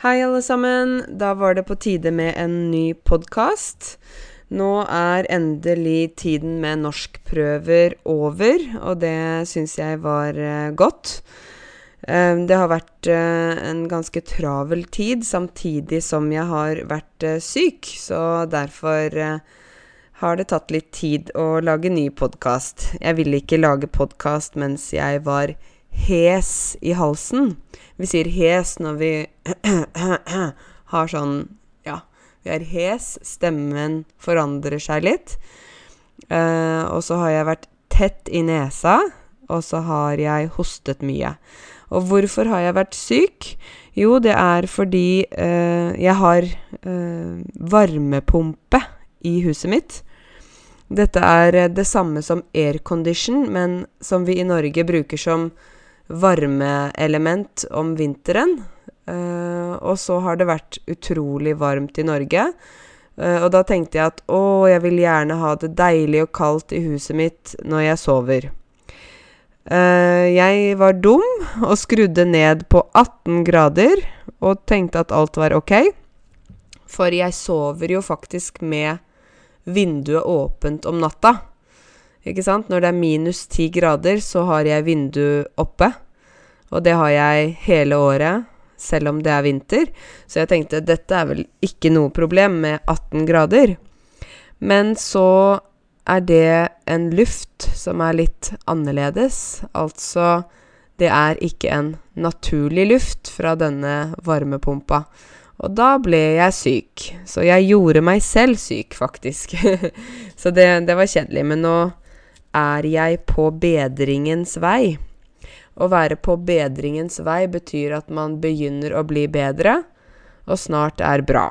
Hei, alle sammen. Da var det på tide med en ny podkast. Nå er endelig tiden med norskprøver over, og det syns jeg var uh, godt. Uh, det har vært uh, en ganske travel tid, samtidig som jeg har vært syk, så derfor har det tatt litt tid å lage ny podkast. Jeg ville ikke lage podkast mens jeg var hes i halsen. Vi sier hes når vi har sånn Ja, vi er hes. Stemmen forandrer seg litt. Uh, og så har jeg vært tett i nesa, og så har jeg hostet mye. Og hvorfor har jeg vært syk? Jo, det er fordi uh, jeg har uh, varmepumpe i huset mitt. Dette er det samme som aircondition, men som vi i Norge bruker som varmeelement om vinteren. Uh, og så har det vært utrolig varmt i Norge. Uh, og da tenkte jeg at å, jeg vil gjerne ha det deilig og kaldt i huset mitt når jeg sover. Uh, jeg var dum og skrudde ned på 18 grader og tenkte at alt var ok. For jeg sover jo faktisk med vinduet åpent om natta. Ikke sant? Når det er minus 10 grader, så har jeg vinduet oppe. Og det har jeg hele året, selv om det er vinter. Så jeg tenkte dette er vel ikke noe problem med 18 grader. Men så er det en luft som er litt annerledes. Altså, det er ikke en naturlig luft fra denne varmepumpa. Og da ble jeg syk. Så jeg gjorde meg selv syk, faktisk. så det, det var kjedelig. Men nå er jeg på bedringens vei? Å være på bedringens vei betyr at man begynner å bli bedre, og snart er bra.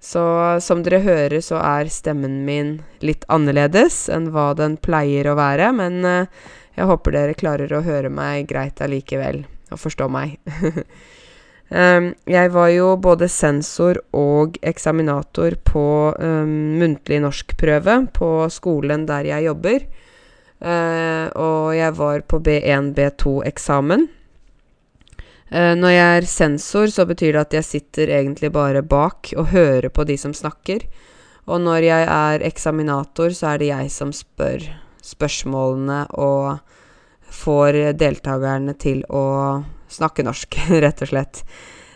Så som dere hører, så er stemmen min litt annerledes enn hva den pleier å være, men uh, jeg håper dere klarer å høre meg greit allikevel, og forstå meg. Um, jeg var jo både sensor og eksaminator på um, muntlig norskprøve på skolen der jeg jobber. Uh, og jeg var på B1, B2-eksamen. Uh, når jeg er sensor, så betyr det at jeg sitter egentlig bare bak og hører på de som snakker. Og når jeg er eksaminator, så er det jeg som spør spørsmålene og får deltakerne til å snakke norsk, rett og slett.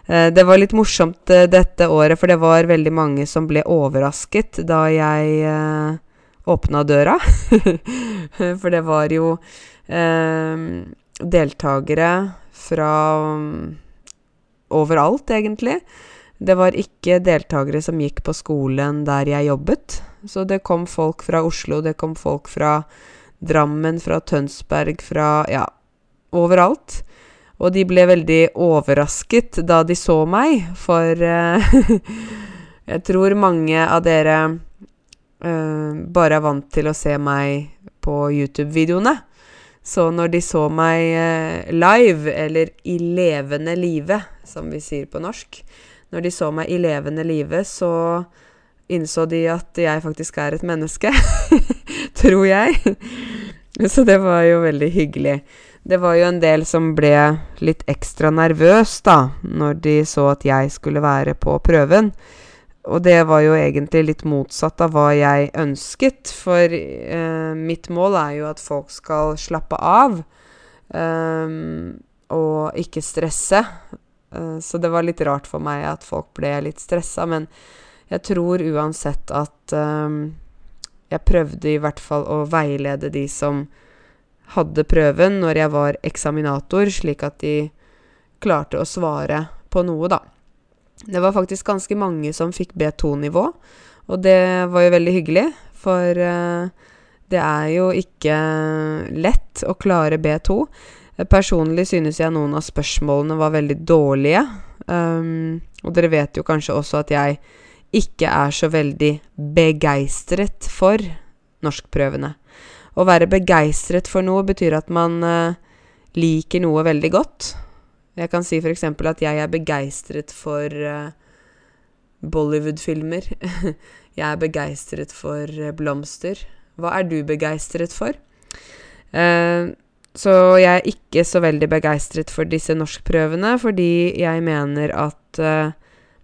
Uh, det var litt morsomt eh, dette året, for det var veldig mange som ble overrasket da jeg eh, åpna døra. for det var jo eh, deltakere fra um, overalt, egentlig. Det var ikke deltakere som gikk på skolen der jeg jobbet. Så det kom folk fra Oslo, det kom folk fra Drammen, fra Tønsberg, fra ja, overalt. Og de ble veldig overrasket da de så meg, for eh, jeg tror mange av dere bare er vant til å se meg på YouTube-videoene. Så når de så meg uh, live, eller i levende live, som vi sier på norsk Når de så meg i levende live, så innså de at jeg faktisk er et menneske. tror jeg. Så det var jo veldig hyggelig. Det var jo en del som ble litt ekstra nervøs, da, når de så at jeg skulle være på prøven. Og det var jo egentlig litt motsatt av hva jeg ønsket, for eh, mitt mål er jo at folk skal slappe av eh, og ikke stresse. Eh, så det var litt rart for meg at folk ble litt stressa, men jeg tror uansett at eh, jeg prøvde i hvert fall å veilede de som hadde prøven når jeg var eksaminator, slik at de klarte å svare på noe, da. Det var faktisk ganske mange som fikk B2-nivå, og det var jo veldig hyggelig, for uh, det er jo ikke lett å klare B2. Personlig synes jeg noen av spørsmålene var veldig dårlige, um, og dere vet jo kanskje også at jeg ikke er så veldig begeistret for norskprøvene. Å være begeistret for noe betyr at man uh, liker noe veldig godt. Jeg kan si f.eks. at jeg er begeistret for uh, Bollywood-filmer. jeg er begeistret for uh, blomster. Hva er du begeistret for? så jeg er ikke så veldig begeistret for disse norskprøvene, fordi jeg mener at uh,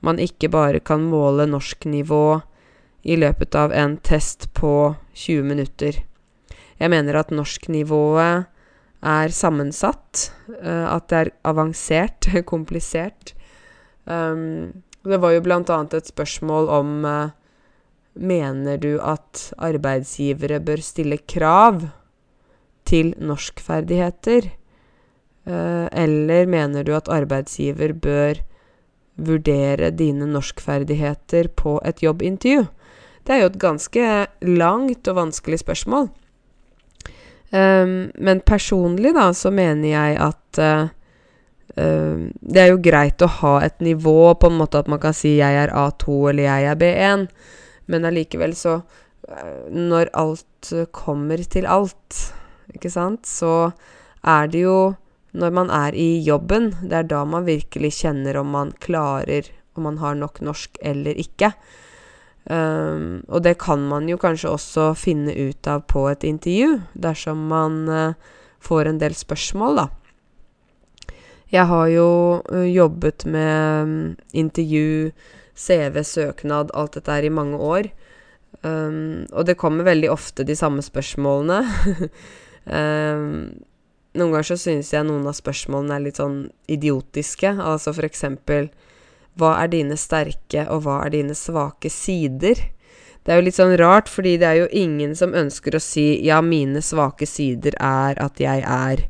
man ikke bare kan måle norsknivå i løpet av en test på 20 minutter. Jeg mener at norsknivået er sammensatt, uh, at det er avansert, komplisert. Um, det var jo annet et spørsmål om uh, Mener du at arbeidsgivere bør stille krav til norskferdigheter? Uh, eller mener du at arbeidsgiver bør vurdere dine norskferdigheter på et jobbintervju? Det er jo et ganske langt og vanskelig spørsmål. Um, men personlig, da, så mener jeg at uh, uh, Det er jo greit å ha et nivå, på en måte at man kan si 'jeg er A2' eller 'jeg er B1', men allikevel så uh, Når alt kommer til alt, ikke sant, så er det jo når man er i jobben, det er da man virkelig kjenner om man klarer Om man har nok norsk eller ikke. Um, og det kan man jo kanskje også finne ut av på et intervju, dersom man uh, får en del spørsmål, da. Jeg har jo uh, jobbet med um, intervju, CV, søknad, alt dette her i mange år. Um, og det kommer veldig ofte de samme spørsmålene. noen ganger så synes jeg noen av spørsmålene er litt sånn idiotiske. Altså for eksempel hva er dine sterke, og hva er dine svake sider? Det er jo litt sånn rart, fordi det er jo ingen som ønsker å si ja, mine svake sider er at jeg er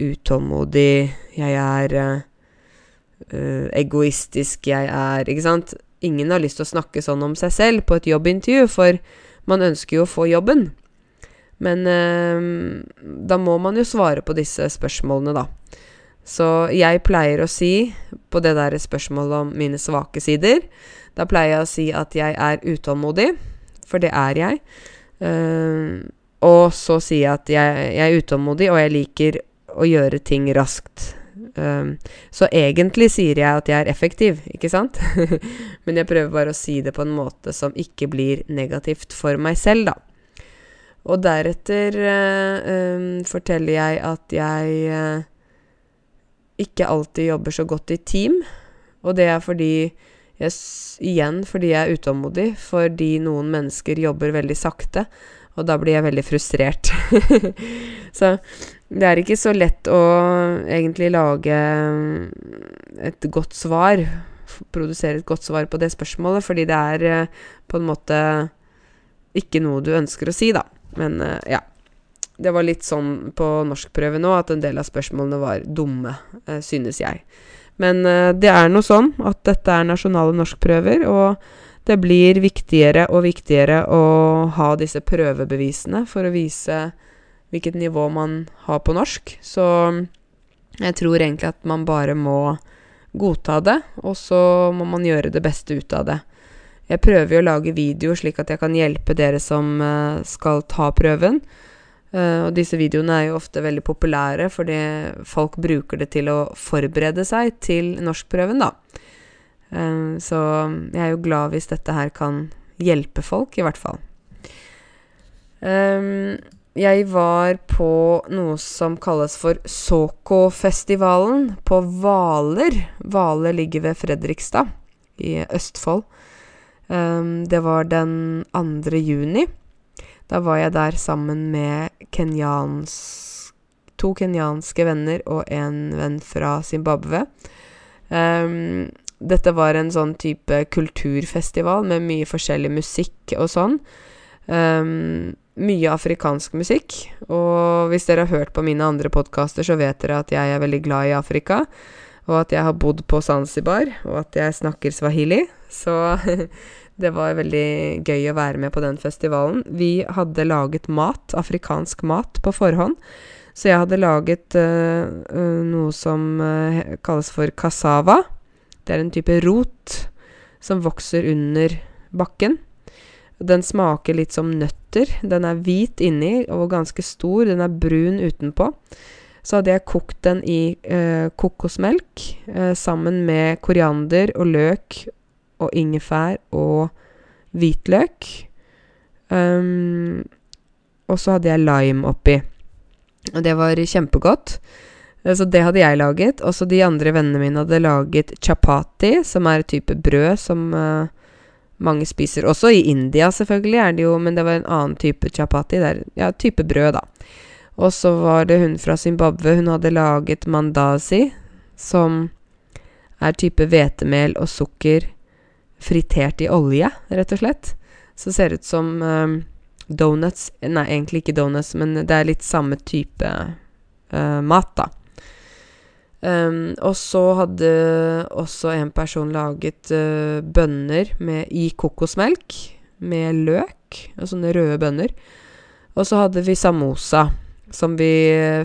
utålmodig, jeg er uh, egoistisk, jeg er Ikke sant? Ingen har lyst til å snakke sånn om seg selv på et jobbintervju, for man ønsker jo å få jobben. Men uh, da må man jo svare på disse spørsmålene, da. Så jeg pleier å si, på det der spørsmålet om mine svake sider Da pleier jeg å si at jeg er utålmodig, for det er jeg. Uh, og så sier jeg at jeg, jeg, er utålmodig, og jeg liker å gjøre ting raskt. Uh, så egentlig sier jeg at jeg er effektiv, ikke sant? Men jeg prøver bare å si det på en måte som ikke blir negativt for meg selv, da. Og deretter uh, um, forteller jeg at jeg ikke alltid jobber så godt i team. Og det er fordi jeg, Igjen fordi jeg er utålmodig, fordi noen mennesker jobber veldig sakte. Og da blir jeg veldig frustrert. så det er ikke så lett å egentlig lage et godt svar. Produsere et godt svar på det spørsmålet, fordi det er eh, på en måte ikke noe du ønsker å si, da. Men eh, ja det var litt sånn på norskprøve nå at en del av spørsmålene var dumme, eh, synes jeg. Men eh, det er nå sånn at dette er nasjonale norskprøver, og det blir viktigere og viktigere å ha disse prøvebevisene for å vise hvilket nivå man har på norsk. Så jeg tror egentlig at man bare må godta det, og så må man gjøre det beste ut av det. Jeg prøver jo å lage video slik at jeg kan hjelpe dere som eh, skal ta prøven. Uh, og disse videoene er jo ofte veldig populære fordi folk bruker det til å forberede seg til norskprøven, da. Uh, så jeg er jo glad hvis dette her kan hjelpe folk, i hvert fall. Um, jeg var på noe som kalles for Soko-festivalen på Hvaler. Hvaler ligger ved Fredrikstad i Østfold. Um, det var den 2. juni. Da var jeg der sammen med kenyansk to kenyanske venner og en venn fra Zimbabwe. Um, dette var en sånn type kulturfestival med mye forskjellig musikk og sånn. Um, mye afrikansk musikk. Og hvis dere har hørt på mine andre podkaster, så vet dere at jeg er veldig glad i Afrika. Og at jeg har bodd på Zanzibar, og at jeg snakker swahili. Så Det var veldig gøy å være med på den festivalen. Vi hadde laget mat, afrikansk mat, på forhånd. Så jeg hadde laget uh, noe som uh, kalles for cassava. Det er en type rot som vokser under bakken. Den smaker litt som nøtter. Den er hvit inni og ganske stor. Den er brun utenpå. Så hadde jeg kokt den i kokosmelk sammen med koriander og løk og ingefær og hvitløk. Um, og så hadde jeg lime oppi. Og det var kjempegodt. Eh, Så det hadde jeg laget. Også de andre vennene mine hadde laget chapati, som er et type brød som uh, mange spiser. Også i India, selvfølgelig, er det jo, men det var en annen type chapati. Det er ja, type brød, da. Og så var det hun fra Zimbabwe. Hun hadde laget mandazi, som er type hvetemel og sukker fritert i olje, rett og slett. Så ser det ut som eh, donuts Nei, egentlig ikke donuts, men det er litt samme type uh, mat, da. Um, og så hadde også en person laget uh, bønner med, i kokosmelk med løk, og sånne røde bønner. Og så hadde vi samosa, som vi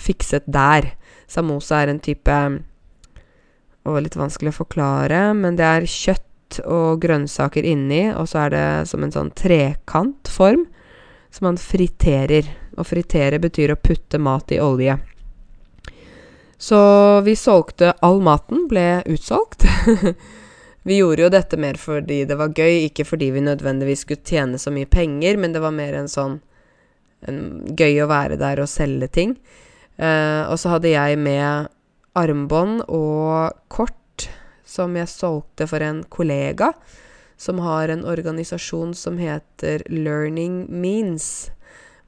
fikset der. Samosa er en type var litt vanskelig å forklare, men det er kjøtt og grønnsaker inni, og så er det som en sånn trekantform som man friterer. Og fritere betyr å putte mat i olje. Så vi solgte All maten ble utsolgt. vi gjorde jo dette mer fordi det var gøy, ikke fordi vi nødvendigvis skulle tjene så mye penger, men det var mer en sånn en, Gøy å være der og selge ting. Uh, og så hadde jeg med armbånd og kort som jeg solgte for en kollega som har en organisasjon som heter Learning Means,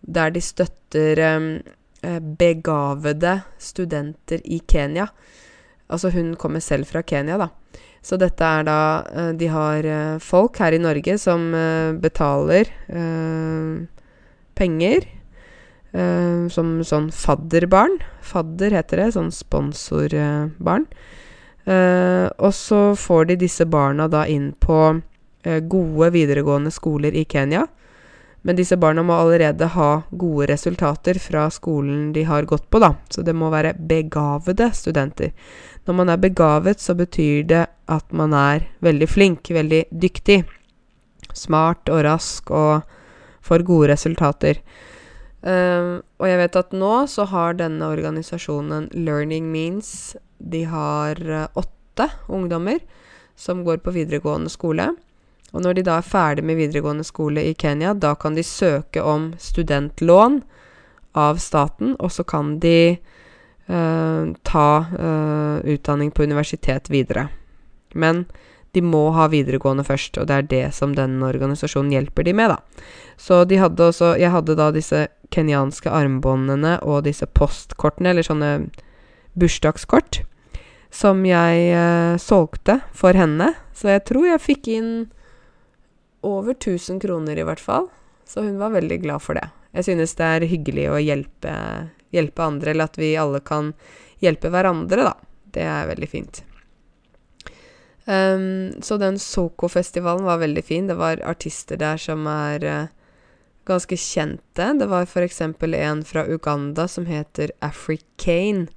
der de støtter um, begavede studenter i Kenya. Altså hun kommer selv fra Kenya, da. Så dette er da eh, De har eh, folk her i Norge som betaler eh, penger. eh, som sånn fadderbarn. Fadder heter det. Sånn sponsorbarn. Eh, og så får de disse barna da inn på eh, gode videregående skoler i Kenya. Men disse barna må allerede ha gode resultater fra skolen de har gått på, da. Så det må være begavede studenter. Når man er begavet, så betyr det at man er veldig flink, veldig dyktig. Smart og rask og får gode resultater. Uh, og jeg vet at nå så har denne organisasjonen Learning Means De har eh, åtte ungdommer som går på videregående skole. Og når de da er ferdig med videregående skole i Kenya, da kan de søke om studentlån av staten, og så kan de eh, ta eh, utdanning på universitet videre. Men de må ha videregående først, og det er det som denne organisasjonen hjelper de med, da. Så de hadde også Jeg hadde da disse kenyanske armbåndene og disse postkortene, eller sånne bursdagskort, som jeg eh, solgte for henne. Så jeg tror jeg fikk inn over 1000 kroner, i hvert fall. Så hun var veldig glad for det. Jeg synes det er hyggelig å hjelpe, hjelpe andre, eller at vi alle kan hjelpe hverandre, da. Det er veldig fint. Um, så den Soko-festivalen var veldig fin. Det var artister der som er uh, ganske kjente. Det var f.eks. en fra Uganda som heter Africane.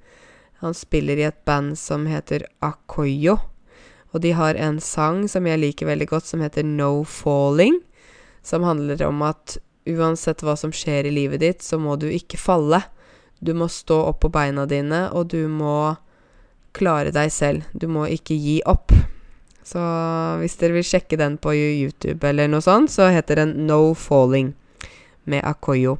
Han spiller i et band som heter Akoyo. Og de har en sang som jeg liker veldig godt, som heter No Falling. Som handler om at uansett hva som skjer i livet ditt, så må du ikke falle. Du må stå opp på beina dine, og du må klare deg selv. Du må ikke gi opp. Så hvis dere vil sjekke den på YouTube eller noe sånt, så heter den No Falling med Akoyo.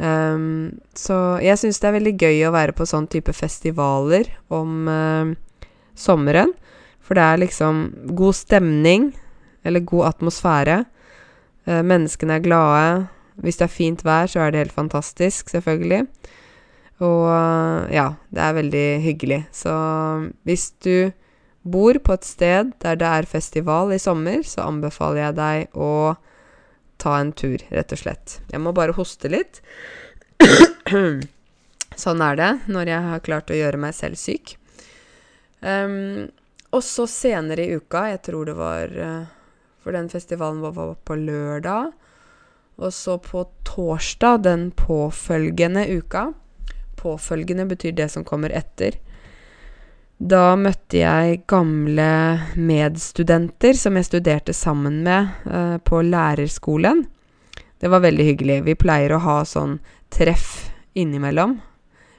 Um, så jeg syns det er veldig gøy å være på sånn type festivaler om uh, sommeren. For det er liksom god stemning, eller god atmosfære. Uh, menneskene er glade. Hvis det er fint vær, så er det helt fantastisk, selvfølgelig. Og uh, ja, det er veldig hyggelig. Så hvis du bor på et sted der det er festival i sommer, så anbefaler jeg deg å ta en tur, rett og slett. Jeg må bare hoste litt. sånn er det når jeg har klart å gjøre meg selv syk. Um, og så senere i uka, jeg tror det var uh, For den festivalen var på lørdag. Og så på torsdag den påfølgende uka Påfølgende betyr det som kommer etter. Da møtte jeg gamle medstudenter som jeg studerte sammen med uh, på lærerskolen. Det var veldig hyggelig. Vi pleier å ha sånn treff innimellom.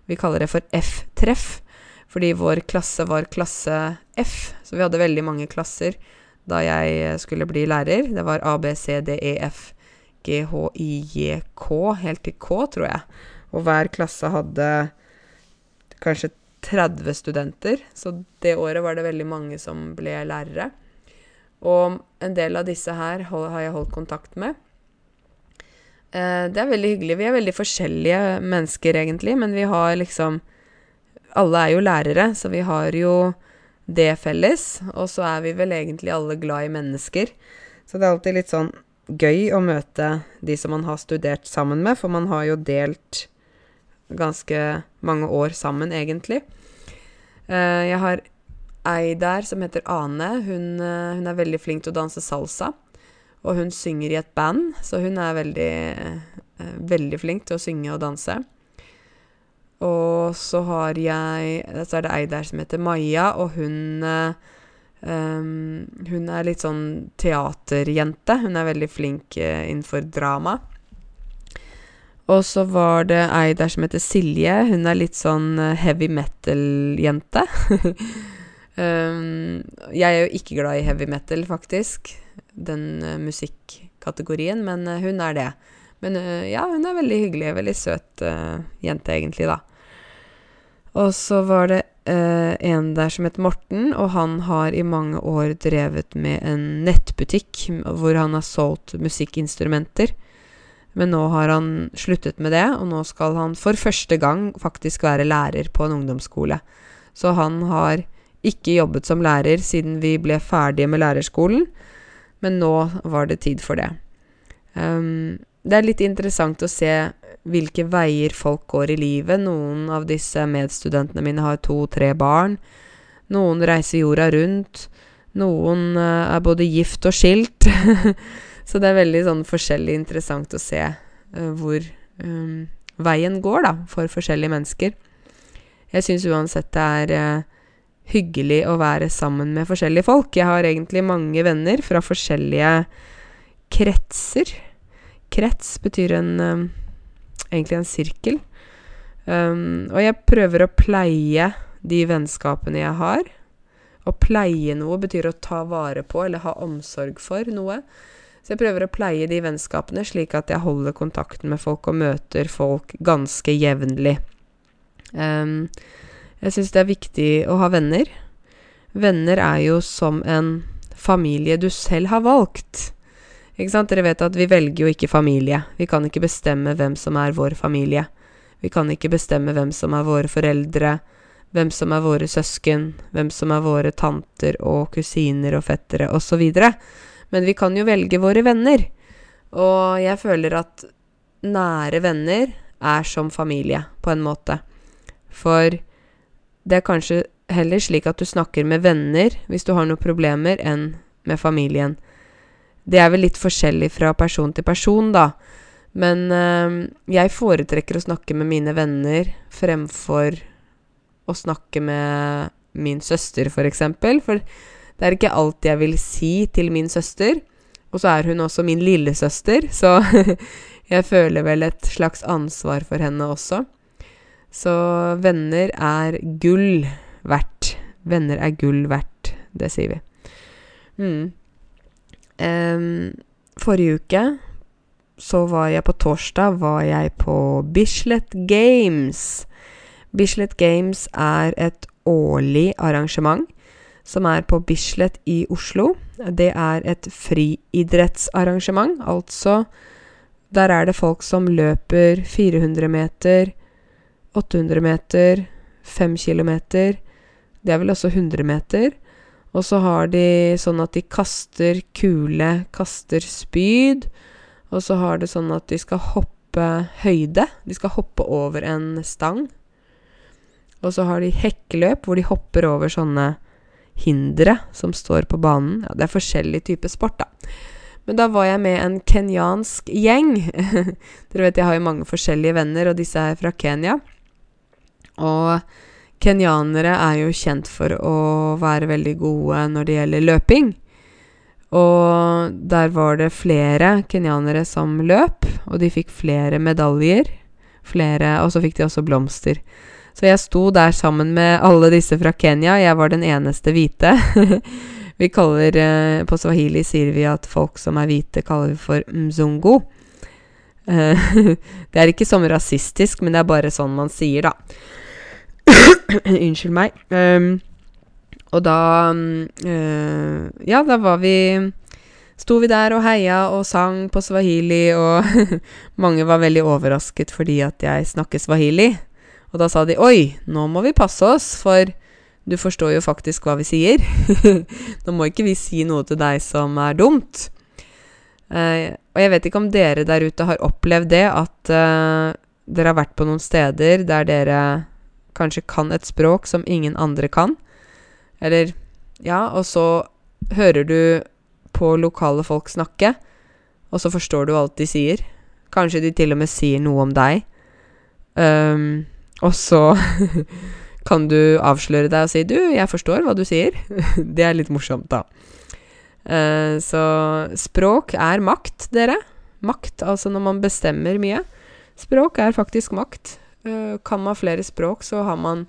Vi kaller det for F-treff, fordi vår klasse var klasse F, så vi hadde veldig mange klasser da jeg skulle bli lærer. Det var A, B, C, D, E, F, G, H, I, J, K, helt til K, tror jeg. Og hver klasse hadde kanskje 30 studenter, så det året var det veldig mange som ble lærere. Og en del av disse her har jeg holdt kontakt med. Eh, det er veldig hyggelig. Vi er veldig forskjellige mennesker, egentlig, men vi har liksom Alle er jo lærere, så vi har jo det felles. Og så er vi vel egentlig alle glad i mennesker. Så det er alltid litt sånn gøy å møte de som man har studert sammen med, for man har jo delt ganske mange år sammen, egentlig. Uh, jeg har ei der som heter Ane. Hun, uh, hun, er veldig flink til å danse salsa. Og hun synger i et band, så hun er veldig, uh, veldig flink til å synge og danse. Og så har jeg Så er det ei der som heter Maja, og hun um, Hun er litt sånn teaterjente. Hun er veldig flink innenfor drama. Og så var det ei der som heter Silje. Hun er litt sånn eh, heavy metal-jente. um, jeg er jo ikke glad i heavy metal, faktisk. Den uh, musikkategorien, men uh, hun er det. Men uh, ja, hun er veldig hyggelig. Veldig søt jente, egentlig, da. Og så var det en der som het Morten, og han har i mange år drevet med en nettbutikk hvor han har solgt musikkinstrumenter. Men nå har han sluttet med det, og nå skal han for første gang faktisk være lærer på en ungdomsskole. Så han har ikke jobbet som lærer siden vi ble ferdige med lærerskolen, men nå var det tid for det. Um, det er litt interessant å se hvilke veier folk går i livet. Noen av disse medstudentene mine har to-tre barn. Noen reiser jorda rundt. Noen uh, er både gift og skilt. Så det er veldig sånn forskjellig interessant å se uh, hvor um, veien går, da, for forskjellige mennesker. Jeg syns uansett det er uh, hyggelig å være sammen med forskjellige folk. Jeg har egentlig mange venner fra forskjellige kretser. Krets betyr en um, egentlig en sirkel. Um, og jeg prøver å pleie de vennskapene jeg har. Å pleie noe betyr å ta vare på eller ha omsorg for noe. Så jeg prøver å pleie de vennskapene slik at jeg holder kontakten med folk og møter folk ganske jevnlig. Um, jeg syns det er viktig å ha venner. Venner er jo som en familie du selv har valgt. Ikke sant? Dere vet at vi velger jo ikke familie. Vi kan ikke bestemme hvem som er vår familie. Vi kan ikke bestemme hvem som er våre foreldre, hvem som er våre søsken, hvem som er våre tanter og kusiner og fettere osv. Men vi kan jo velge våre venner. Og jeg føler at nære venner er som familie, på en måte. For det er kanskje heller slik at du snakker med venner hvis du har noen problemer, enn med familien. Det er vel litt forskjellig fra person til person, da. Men øh, jeg foretrekker å snakke med mine venner fremfor å snakke med min søster, for eksempel. For det er ikke alt jeg vil si til min søster. Og så er hun også min lillesøster, så jeg føler vel et slags ansvar for henne også. Så venner er gull verdt. Venner er gull verdt. Det sier vi. Mm. Um, forrige uke så var jeg på torsdag var jeg på Bislett Games. Bislett Games er et årlig arrangement som er på Bislett i Oslo. Det er et friidrettsarrangement, altså der er det folk som løper 400 meter, 800 meter, 5 kilometer. Det er vel også 100 meter. Og så har de sånn at de kaster kule, kaster spyd. Og så har det sånn at de skal hoppe høyde. De skal hoppe over en stang. Og så har de hekkeløp, hvor de hopper over sånne hindre som står på banen. Ja, det er forskjellig type sport, da. Men da var jeg med en kenyansk gjeng. Dere vet jeg har jo mange forskjellige venner, og disse er fra Kenya. Og kenyanere er jo kjent for å være veldig gode når det gjelder løping. Og der var det flere kenyanere som løp, og de fikk flere medaljer. Flere, og så fikk de også blomster. Så jeg sto der sammen med alle disse fra Kenya. Jeg var den eneste hvite. vi kaller eh, På swahili sier vi at folk som er hvite, kaller vi for mzungu. Eh, det er ikke sånn rasistisk, men det er bare sånn man sier, da. Unnskyld meg. Um, og da uh, Ja, da var vi Sto vi der og heia og sang på swahili, og mange var veldig overrasket fordi at jeg snakker swahili. Og da sa de oi, nå må vi passe oss, for du forstår jo faktisk hva vi sier. nå må ikke vi si noe til deg som er dumt. Uh, og jeg vet ikke om dere der ute har opplevd det, at uh, dere har vært på noen steder der dere kanskje kan et språk som ingen andre kan. Eller Ja, og så hører du på lokale folk snakke, og så forstår du alt de sier. Kanskje de til og med sier noe om deg. Um, og så kan du avsløre deg og si 'Du, jeg forstår hva du sier'. det er litt morsomt, da. Uh, så språk er makt, dere. Makt, altså når man bestemmer mye. Språk er faktisk makt. Uh, kan man flere språk, så har man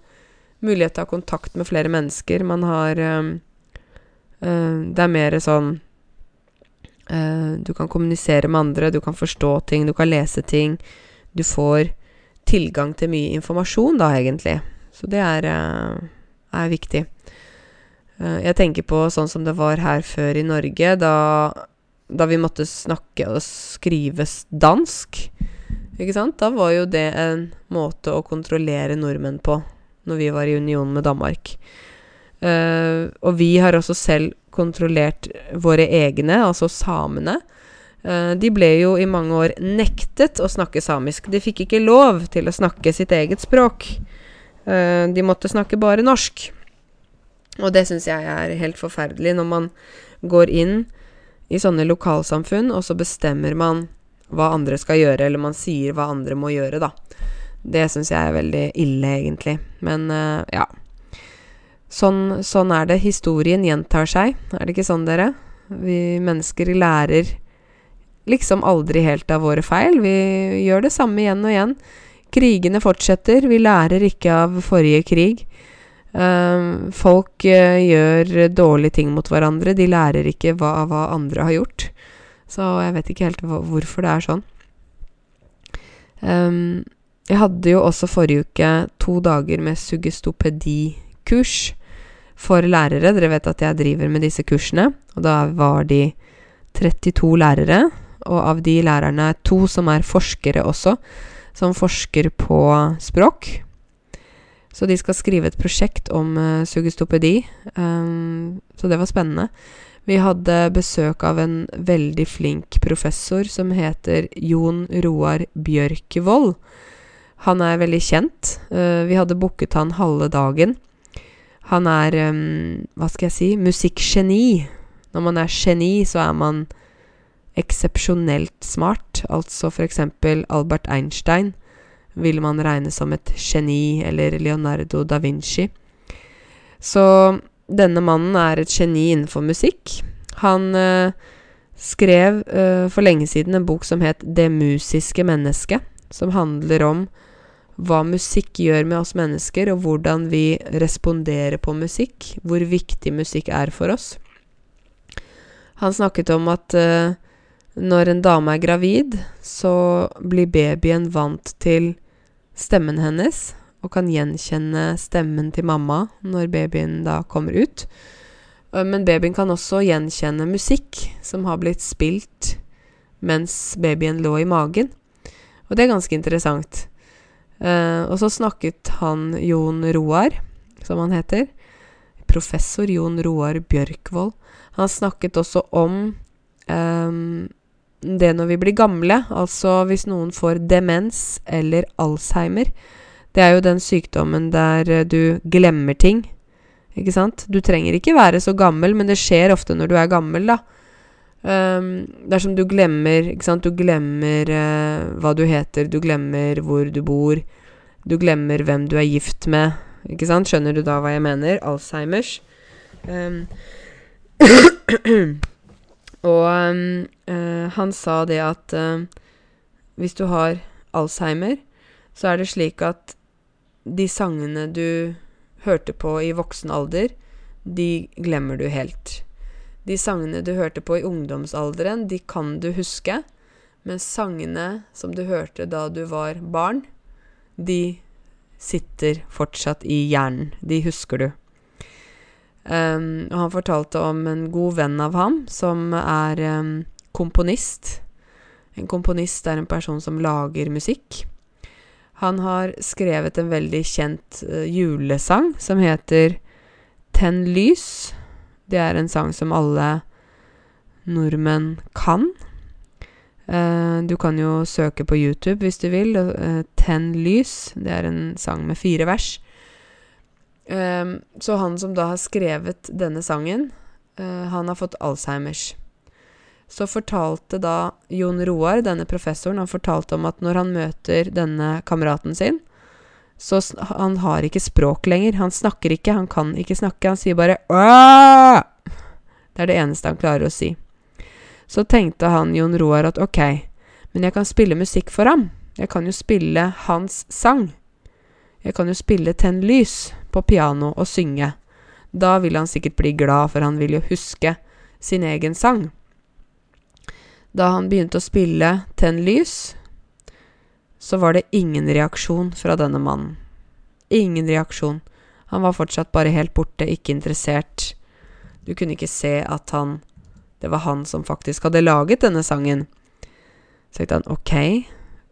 mulighet til å ha kontakt med flere mennesker. Man har uh, Det er mer sånn Du kan kommunisere med andre, du kan forstå ting, du kan lese ting. Du får tilgang til mye informasjon, da, egentlig. Så det er, er viktig. jeg tenker på sånn som det var her før i Norge, da, da vi måtte snakke og skrives dansk. Ikke sant? Da var jo det en måte å kontrollere nordmenn på, når vi var i union med Danmark. Uh, og vi har også selv kontrollert våre egne, altså samene. Uh, de ble jo i mange år nektet å snakke samisk. De fikk ikke lov til å snakke sitt eget språk. Uh, de måtte snakke bare norsk. Og det syns jeg er helt forferdelig, når man går inn i sånne lokalsamfunn, og så bestemmer man hva andre skal gjøre, eller man sier hva andre må gjøre, da. Det syns jeg er veldig ille, egentlig. Men uh, ja. Sånn, sånn, er det. Historien gjentar seg. Er det ikke sånn, dere? Vi mennesker lærer liksom aldri helt av våre feil. Vi gjør det samme igjen og igjen. Krigene fortsetter. Vi lærer ikke av forrige krig. Uh, folk uh, gjør dårlige ting mot hverandre. De lærer ikke hva, hva andre har gjort. Så jeg vet ikke helt hvorfor det er sånn. Um, jeg hadde jo også forrige uke to dager med suggestopedikurs for lærere. Dere vet at jeg driver med disse kursene, og da var de 32 lærere. Og av de lærerne er to som er forskere også, som forsker på språk. Så de skal skrive et prosjekt om uh, suggestopedi. Um, så det var spennende. Vi hadde besøk av en veldig flink professor som heter Jon Roar Bjørkevold. Han er veldig kjent. Uh, vi hadde booket han halve dagen. Han er, um, hva skal jeg si, musikkgeni. Når man er geni, så er man eksepsjonelt smart. Altså eksempel Albert Einstein vil man regne som et geni, eller Leonardo da Vinci. Så denne mannen er et geni innenfor musikk. Han øh, skrev øh, for lenge siden en bok som het 'Det musiske mennesket', som handler om hva musikk gjør med oss mennesker, og hvordan vi responderer på musikk, hvor viktig musikk er for oss. Han snakket om at uh, når en dame er gravid, så blir babyen vant til stemmen hennes, og kan gjenkjenne stemmen til mamma når babyen da kommer ut. Men babyen kan også gjenkjenne musikk som har blitt spilt mens babyen lå i magen. Og det er ganske interessant. Uh, og så snakket han Jon Roar, som han heter. Professor Jon Roar Bjørkvold. Han snakket også om um, det når vi blir gamle, altså hvis noen får demens eller Alzheimer. Det er jo den sykdommen der eh, du glemmer ting, ikke sant? Du trenger ikke være så gammel, men det skjer ofte når du er gammel, da. Um, dersom du glemmer ikke sant? Du glemmer uh, hva du heter, du glemmer hvor du bor, du glemmer hvem du er gift med, ikke sant? Skjønner du da hva jeg mener? Alzheimers. Um, Og øh, han sa det at øh, hvis du har Alzheimer, så er det slik at de sangene du hørte på i voksen alder, de glemmer du helt. De sangene du hørte på i ungdomsalderen, de kan du huske, Men sangene som du hørte da du var barn, de sitter fortsatt i hjernen. De husker du. Um, og han fortalte om en god venn av ham som er um, komponist. En komponist er en person som lager musikk. Han har skrevet en veldig kjent uh, julesang som heter Tenn lys. Det er en sang som alle nordmenn kan. Uh, du kan jo søke på YouTube hvis du vil. Uh, Tenn lys. Det er en sang med fire vers. Um, så han som da har skrevet denne sangen, uh, han har fått Alzheimers. Så fortalte da Jon Roar, denne professoren, han fortalte om at når han møter denne kameraten sin, så han har ikke språk lenger. Han snakker ikke, han kan ikke snakke. Han sier bare Åh! Det er det eneste han klarer å si. Så tenkte han Jon Roar at ok, men jeg kan spille musikk for ham. Jeg kan jo spille hans sang. Jeg kan jo spille Tenn lys på piano og synge. Da vil han sikkert bli glad, for han vil jo huske sin egen sang. Da han begynte å spille Tenn lys, så var det ingen reaksjon fra denne mannen. Ingen reaksjon. Han var fortsatt bare helt borte, ikke interessert. Du kunne ikke se at han Det var han som faktisk hadde laget denne sangen. Så tenkte han ok,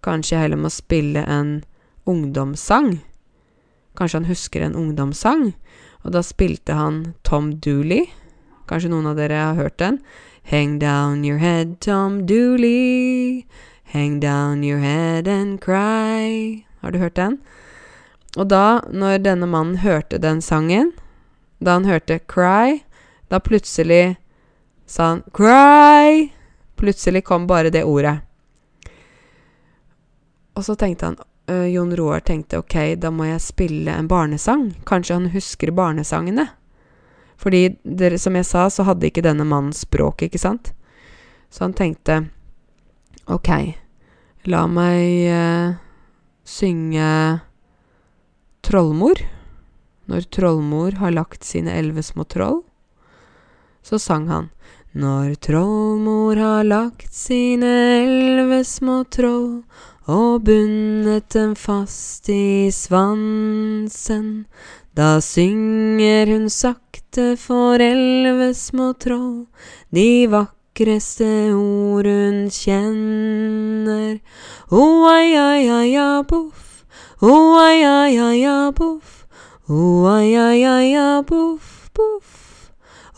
kanskje jeg heller må spille en ungdomssang. Kanskje han husker en ungdomssang? Og da spilte han Tom Dooley. Kanskje noen av dere har hørt den? Hang down your head, Tom Dooley. Hang down your head and cry. Har du hørt den? Og da, når denne mannen hørte den sangen, da han hørte cry, da plutselig sa han 'cry'. Plutselig kom bare det ordet. Og så tenkte han uh, Jon Roar tenkte ok, da må jeg spille en barnesang. Kanskje han husker barnesangene? Fordi, dere, som jeg sa, så hadde ikke denne mannen språk, ikke sant? Så han tenkte ok, la meg uh, synge Trollmor. Når trollmor har lagt sine elleve små troll så sang han Når trollmor har lagt sine elleve små troll og bundet dem fast i svansen, da synger hun sakte for elleve små troll de vakreste ord hun kjenner. O-ai-ai-ai-ja-boff, o-ai-ai-ai-ja-boff, o-ai-ai-ai-ja-boff, boff.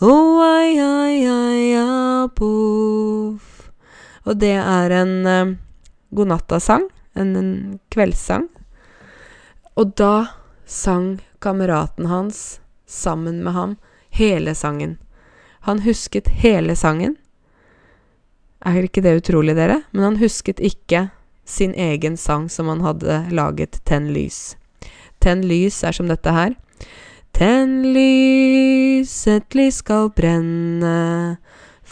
Ai, ai, ai, ai, poff. Og det er en uh, godnattasang, en, en kveldssang. Og da sang kameraten hans sammen med ham hele sangen. Han husket hele sangen. Er ikke det utrolig, dere? Men han husket ikke sin egen sang som han hadde laget, Tenn lys. Tenn lys er som dette her. Tenn lys, et lys skal brenne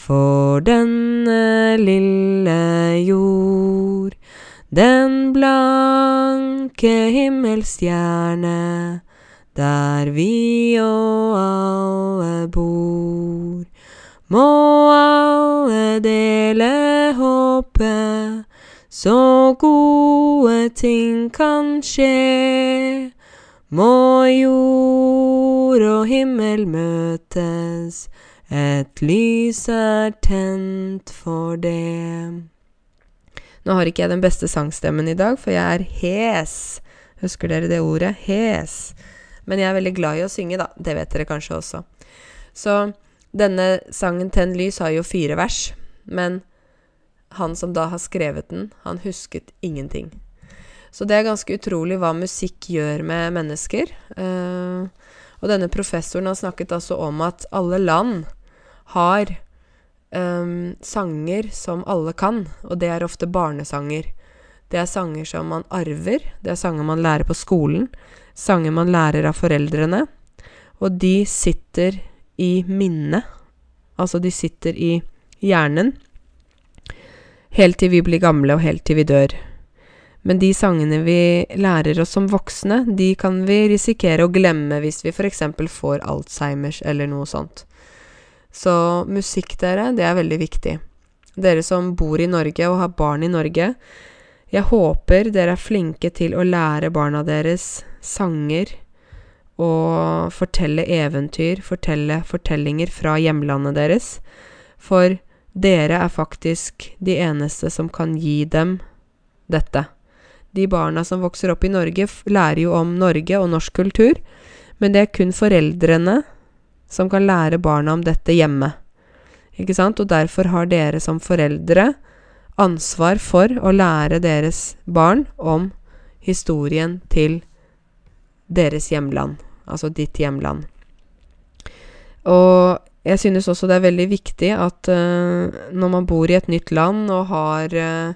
for denne lille jord. Den blanke himmelstjerne, der vi og alle bor. Må alle dele håpet, så gode ting kan skje. Må jord og himmel møtes, et lys er tent for det. Nå har ikke jeg den beste sangstemmen i dag, for jeg er hes. Husker dere det ordet? Hes. Men jeg er veldig glad i å synge, da. Det vet dere kanskje også. Så denne sangen 'Tenn lys' har jo fire vers, men han som da har skrevet den, han husket ingenting. Så det er ganske utrolig hva musikk gjør med mennesker. Uh, og denne professoren har snakket altså om at alle land har um, sanger som alle kan, og det er ofte barnesanger. Det er sanger som man arver, det er sanger man lærer på skolen, sanger man lærer av foreldrene, og de sitter i minnet. Altså, de sitter i hjernen helt til vi blir gamle, og helt til vi dør. Men de sangene vi lærer oss som voksne, de kan vi risikere å glemme hvis vi f.eks. får Alzheimers eller noe sånt. Så musikk, dere, det er veldig viktig. dere som bor i Norge og har barn i Norge, jeg håper dere er flinke til å lære barna deres sanger og fortelle eventyr, fortelle fortellinger fra hjemlandet deres. For dere er faktisk de eneste som kan gi dem dette. De barna som vokser opp i Norge, lærer jo om Norge og norsk kultur, men det er kun foreldrene som kan lære barna om dette hjemme. Ikke sant? Og derfor har dere som foreldre ansvar for å lære deres barn om historien til deres hjemland, altså ditt hjemland. Og jeg synes også det er veldig viktig at uh, når man bor i et nytt land og har uh,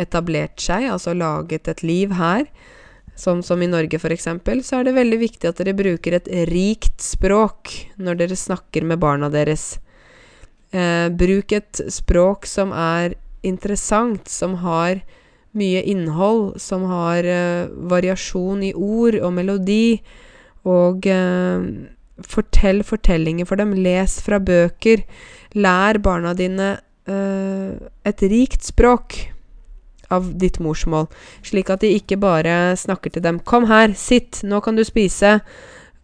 etablert seg, altså laget et liv her, sånn som i Norge f.eks., så er det veldig viktig at dere bruker et rikt språk når dere snakker med barna deres. Eh, bruk et språk som er interessant, som har mye innhold, som har variasjon i ord og melodi, og Fortell fortellinger for dem. Les fra bøker. Lær barna dine uh, et rikt språk av ditt morsmål, slik at de ikke bare snakker til dem 'Kom her, sitt, nå kan du spise.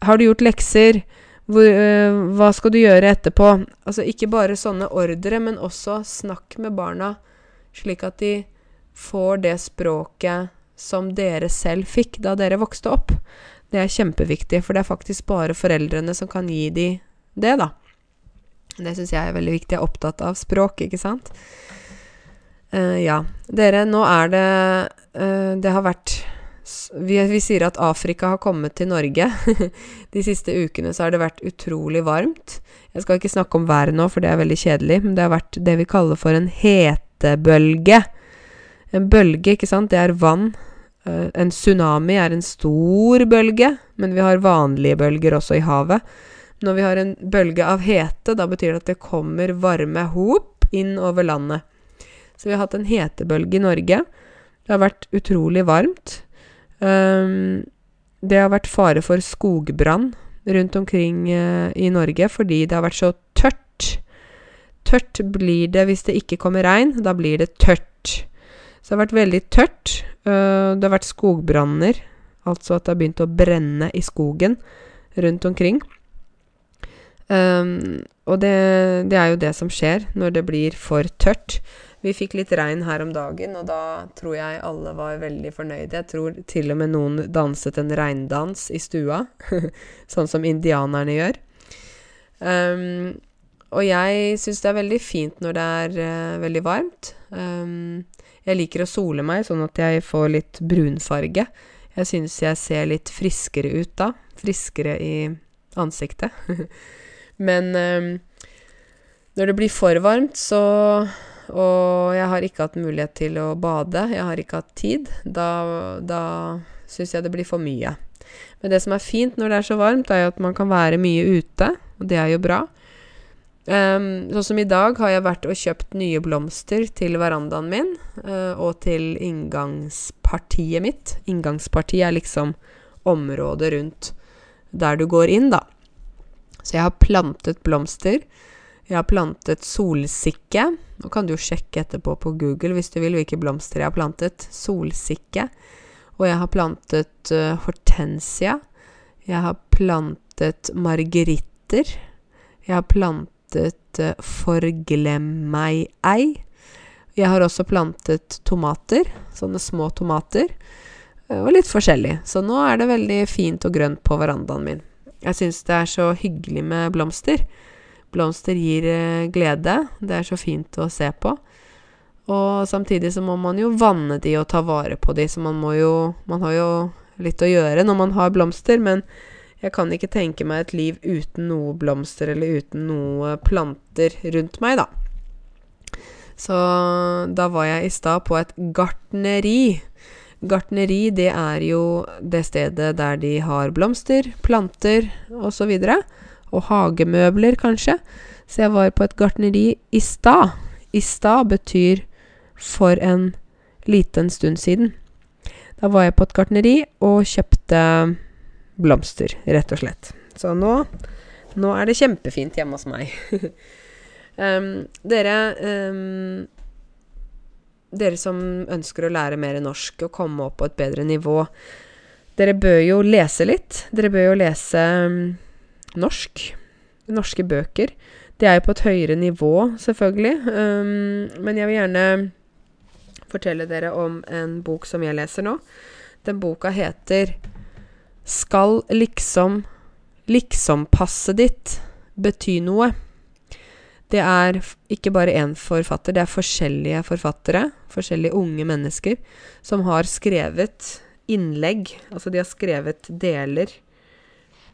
Har du gjort lekser? Hvor, øh, hva skal du gjøre etterpå?' Altså ikke bare sånne ordre, men også snakk med barna, slik at de får det språket som dere selv fikk da dere vokste opp. Det er kjempeviktig, for det er faktisk bare foreldrene som kan gi de det, da. Det syns jeg er veldig viktig. Jeg er opptatt av språk, ikke sant? Uh, ja. Dere, nå er det uh, Det har vært vi, vi, sier at Afrika har kommet til Norge. De siste ukene så har det vært utrolig varmt. Jeg skal ikke snakke om været nå, for det er veldig kjedelig, men det har vært det vi kaller for en hetebølge. En bølge, ikke sant, det er vann Uh, en tsunami er en stor bølge, men vi har vanlige bølger også i havet. Når vi har en bølge av hete, da betyr det at det kommer varme hop inn over landet. Så vi har hatt en hetebølge i Norge. Det har vært utrolig varmt. Um, det har vært fare for skogbrann rundt omkring uh, i Norge fordi det har vært så tørt. Tørt blir det hvis det ikke kommer regn. Da blir det tørt. Så det har vært veldig tørt. Uh, det har vært skogbranner, altså at det har begynt å brenne i skogen rundt omkring. Um, og det, det, er jo det som skjer når det blir for tørt. Vi fikk litt regn her om dagen, og da tror jeg alle var veldig fornøyde. Jeg tror til og med noen danset en regndans i stua, sånn som indianerne gjør. Um, og jeg syns det er veldig fint når det er uh, veldig varmt. Um, jeg liker å sole meg, sånn at jeg får litt brunfarge. Jeg synes jeg ser litt friskere ut da. Friskere i ansiktet. Men um, når det blir for varmt, så Og jeg har ikke hatt mulighet til å bade, jeg har ikke hatt tid, da, da syns jeg det blir for mye. Men det som er fint når det er så varmt, er jo at man kan være mye ute, og det er jo bra. Um, sånn som i dag har jeg vært og kjøpt nye blomster til verandaen min, uh, og til inngangspartiet mitt. Inngangspartiet er liksom området rundt der du går inn, da. Så jeg har plantet blomster. Jeg har plantet solsikke. Nå kan du jo sjekke etterpå på Google hvis du vil hvilke blomster jeg har plantet. Solsikke. Og jeg har plantet uh, hortensia. Jeg har plantet margeritter. Jeg har plantet uh, forglem meg-ei. Jeg har også plantet tomater, sånne små tomater, uh, og litt forskjellig. Så nå er det veldig fint og grønt på verandaen min. Jeg syns det er så hyggelig med blomster. Blomster gir uh, glede. Det er så fint å se på. Og samtidig så må man jo vanne de og ta vare på de, så man må jo Man har jo litt å gjøre når man har blomster, men jeg kan ikke tenke meg et liv uten noe blomster eller uten noe planter rundt meg, da. Så da var jeg i stad på et gartneri. Gartneri, det er jo det stedet der de har blomster, planter osv. Og, så og hagemøbler, kanskje. Så jeg var på et gartneri i stad. I stad betyr for en liten stund siden. Da var jeg på et gartneri og kjøpte blomster, rett og slett. Så nå, nå er det kjempefint hjemme hos meg. Um, dere um, Dere som ønsker å lære mer norsk og komme opp på et bedre nivå, dere bør jo lese litt. Dere bør jo lese um, norsk. Norske bøker. Det er jo på et høyere nivå, selvfølgelig. men jeg vil gjerne fortelle dere om en bok som jeg leser nå. Den boka heter Skal liksom Liksom-passet ditt bety noe? Det er ikke bare én forfatter, det er forskjellige forfattere, forskjellige unge mennesker, som har skrevet innlegg. Altså de har skrevet deler,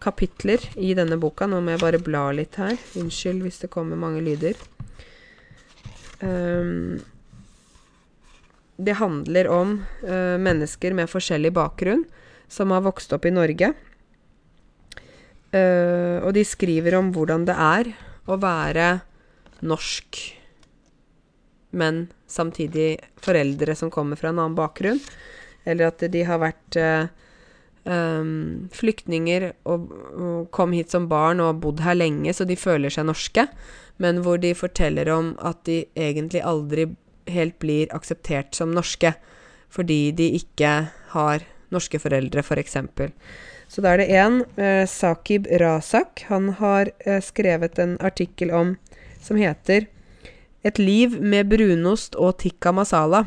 kapitler, i denne boka. Nå må jeg bare bla litt her. Unnskyld hvis det kommer mange lyder. Um, det handler om uh, mennesker med forskjellig bakgrunn som har vokst opp i Norge. Uh, og de skriver om hvordan det er å være norsk, men samtidig foreldre som kommer fra en annen bakgrunn. Eller at de har vært uh, um, flyktninger og, og, kom hit som barn og har bodd her lenge, så de føler seg norske. Men hvor de forteller om at de egentlig aldri helt blir akseptert som norske. Fordi de ikke har norske foreldre, f.eks. For så da er det én, eh, Sakib Razak. Han har eh, skrevet en artikkel om som heter 'Et liv med brunost og tikka masala'.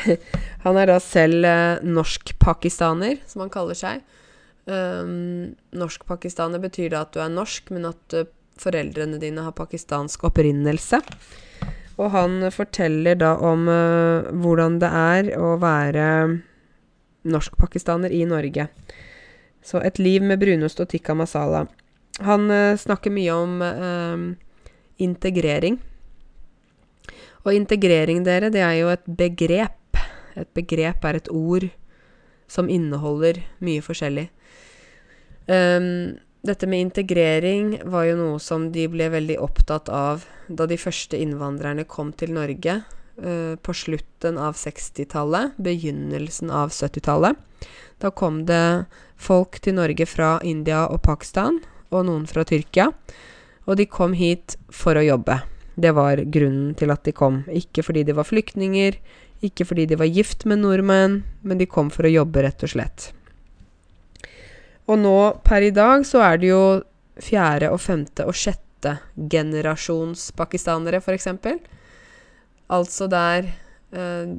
han er da selv eh, norsk-pakistaner, som han kaller seg. Um, norsk-pakistaner betyr da at du er norsk, men at uh, foreldrene dine har pakistansk opprinnelse. Og han forteller da om uh, hvordan det er å være norsk-pakistaner i Norge. Så et liv med brunost og tikka masala. Han uh, snakker mye om integrering. Og integrering, dere, det er jo et begrep. Et begrep er et ord som inneholder mye forskjellig. Um, dette med integrering var jo noe som de ble veldig opptatt av da de første innvandrerne kom til Norge uh, på slutten av 60-tallet, begynnelsen av 70-tallet. Da kom det folk til Norge fra India og Pakistan, og noen fra Tyrkia. Og de kom hit for å jobbe. Det var grunnen til at de kom. Ikke fordi de var flyktninger, ikke fordi de var gift med nordmenn, men de kom for å jobbe, rett og slett. Og nå per i dag så er det jo fjerde og femte og sjette generasjons pakistanere, f.eks. Altså der eh,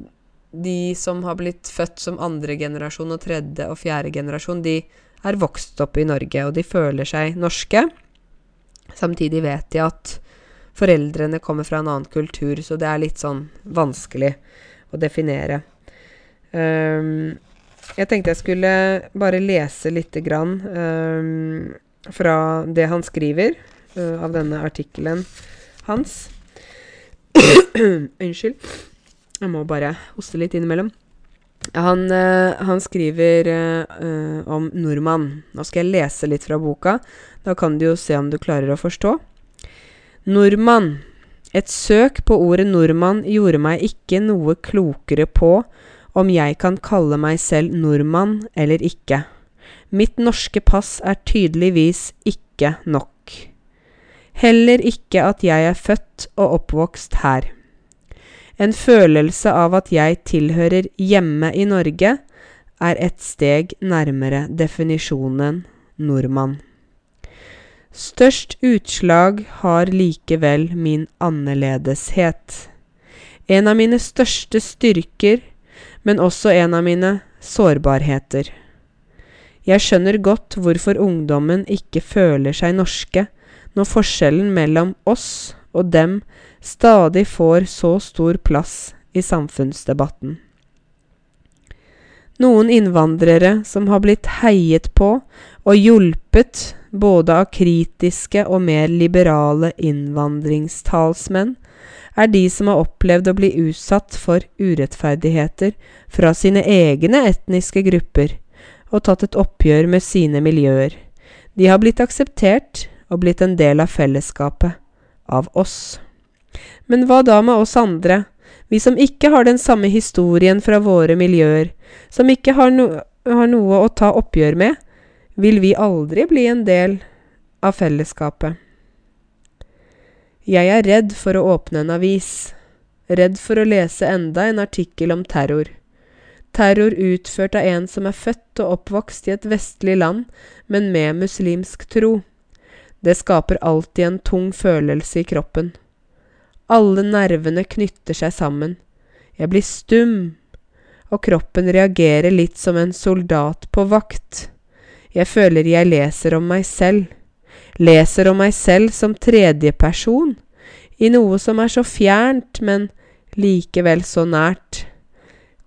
de som har blitt født som andre generasjon og tredje og fjerde generasjon, de er vokst opp i Norge, og de føler seg norske. Samtidig vet de at foreldrene kommer fra en annen kultur, så det er litt sånn vanskelig å definere. Um, jeg tenkte jeg skulle bare lese lite grann um, fra det han skriver, uh, av denne artikkelen hans. Unnskyld. Jeg må bare hoste litt innimellom. Han, uh, han skriver uh, om nordmann. Nå skal jeg lese litt fra boka. Da kan du jo se om du klarer å forstå. Nordmann. Et søk på ordet nordmann gjorde meg ikke noe klokere på om jeg kan kalle meg selv nordmann eller ikke. Mitt norske pass er tydeligvis ikke nok. Heller ikke at jeg er født og oppvokst her. En følelse av at jeg tilhører hjemme i Norge, er et steg nærmere definisjonen nordmann. Størst utslag har likevel min annerledeshet. En av mine største styrker, men også en av mine sårbarheter. Jeg skjønner godt hvorfor ungdommen ikke føler seg norske når forskjellen mellom oss og dem stadig får så stor plass i samfunnsdebatten. Noen innvandrere som har blitt heiet på og hjulpet både av kritiske og mer liberale innvandringstalsmenn, er de som har opplevd å bli utsatt for urettferdigheter fra sine egne etniske grupper og tatt et oppgjør med sine miljøer. De har blitt akseptert og blitt en del av fellesskapet, av oss. Men hva da med oss andre, vi som ikke har den samme historien fra våre miljøer, som ikke har, no har noe å ta oppgjør med, vil vi aldri bli en del av fellesskapet. Jeg er redd for å åpne en avis. Redd for å lese enda en artikkel om terror. Terror utført av en som er født og oppvokst i et vestlig land, men med muslimsk tro. Det skaper alltid en tung følelse i kroppen. Alle nervene knytter seg sammen. Jeg blir stum, og kroppen reagerer litt som en soldat på vakt. Jeg føler jeg leser om meg selv. Leser om meg selv som tredjeperson, i noe som er så fjernt, men likevel så nært.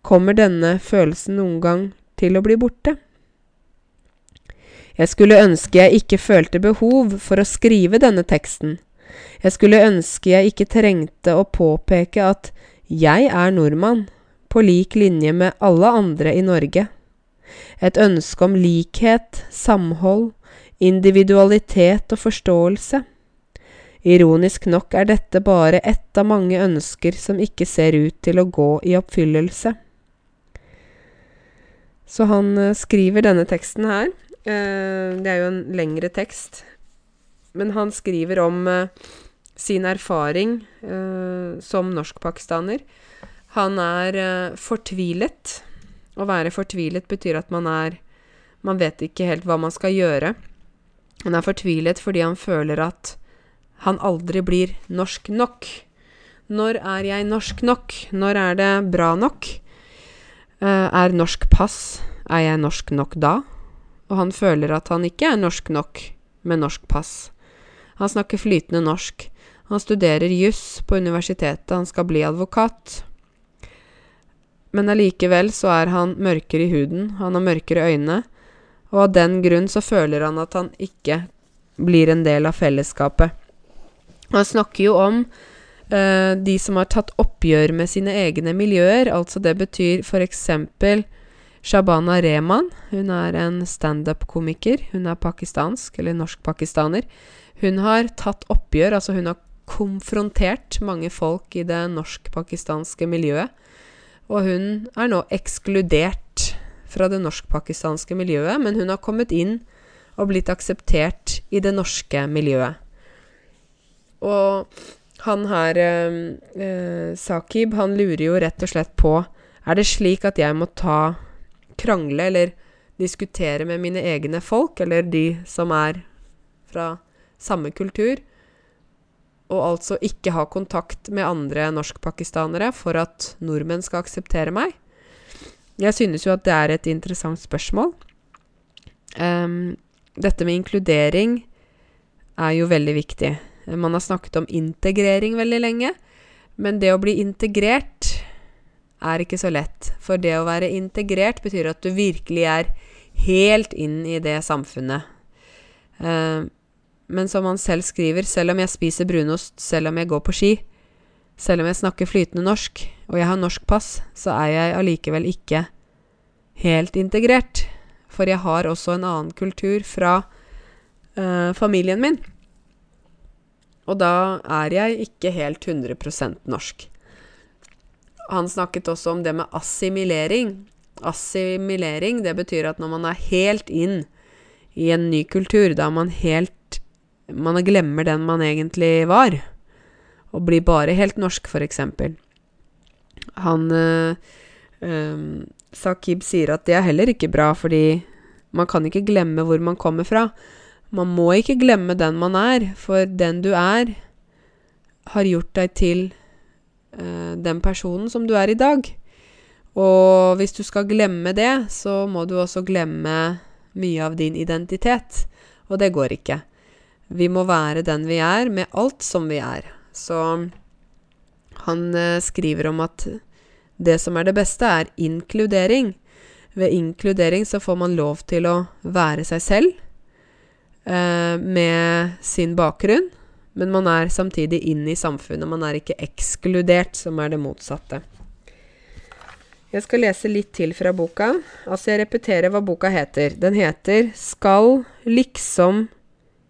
Kommer denne følelsen noen gang til å bli borte? Jeg skulle ønske jeg ikke følte behov for å skrive denne teksten. Jeg skulle ønske jeg ikke trengte å påpeke at jeg er nordmann, på lik linje med alle andre i Norge. Et ønske om likhet, samhold, individualitet og forståelse. Ironisk nok er dette bare ett av mange ønsker som ikke ser ut til å gå i oppfyllelse. Så han uh, skriver denne teksten her. Uh, det er jo en lengre tekst. Men han skriver om uh, sin erfaring som norskpakistaner. Han er fortvilet. Å være fortvilet betyr at man er Man vet ikke helt hva man skal gjøre. Han er fortvilet fordi han føler at han aldri blir norsk nok. Når er jeg norsk nok? Når er det bra nok? Uh, er norsk pass Er jeg norsk nok da? Og han føler at han ikke er norsk nok med norsk pass. Han snakker flytende norsk. Han studerer juss på universitetet, han skal bli advokat. Men allikevel så er han mørkere i huden, han har mørkere øyne, og av den grunn så føler han at han ikke blir en del av fellesskapet. Han snakker jo om Uh, de som har tatt oppgjør med sine egne miljøer. Altså det betyr f.eks. Shabana Rehman. Hun er en standup-komiker. Hun er pakistansk, eller norsk-pakistaner. Hun har tatt oppgjør, altså hun har konfrontert mange folk i det norsk-pakistanske miljøet. Og hun er nå ekskludert fra det norsk-pakistanske miljøet, men hun har kommet inn og blitt akseptert i det norske miljøet. Og han her, eh, eh, Sakib, han lurer jo rett og slett på Er det slik at jeg må ta Krangle eller diskutere med mine egne folk, eller de som er fra samme kultur, og altså ikke ha kontakt med andre norskpakistanere for at nordmenn skal akseptere meg? Jeg synes jo at det er et interessant spørsmål. Um, dette med inkludering er jo veldig viktig. Man har snakket om integrering veldig lenge, men det å bli integrert er ikke så lett. For det å være integrert betyr at du virkelig er helt inn i det samfunnet. Uh, men som han selv skriver, selv om jeg spiser brunost, selv om jeg går på ski, selv om jeg snakker flytende norsk, og jeg har norsk pass, så er jeg allikevel ikke helt integrert. For jeg har også en annen kultur fra øh, familien min. Og da er jeg ikke helt 100% norsk. Han snakket også om det med assimilering. Assimilering, det betyr at når man er helt inn i en ny kultur, da er man helt Man glemmer den man egentlig var, og blir bare helt norsk, f.eks. Han øh, øh, Sakib sier at det er heller ikke bra, fordi man kan ikke glemme hvor man kommer fra. Man må ikke glemme den man er, for den du er, har gjort deg til uh, den personen som du er i dag. Og hvis du skal glemme det, så må du også glemme mye av din identitet. Og det går ikke. Vi må være den vi er, med alt som vi er. Så han uh, skriver om at det som er det beste, er inkludering. Ved inkludering så får man lov til å være seg selv eh, med sin bakgrunn, men man er samtidig inn i samfunnet. Man er ikke ekskludert, som er det motsatte. Jeg skal lese litt til fra boka. Altså, jeg repeterer hva boka heter. Den heter 'Skal liksom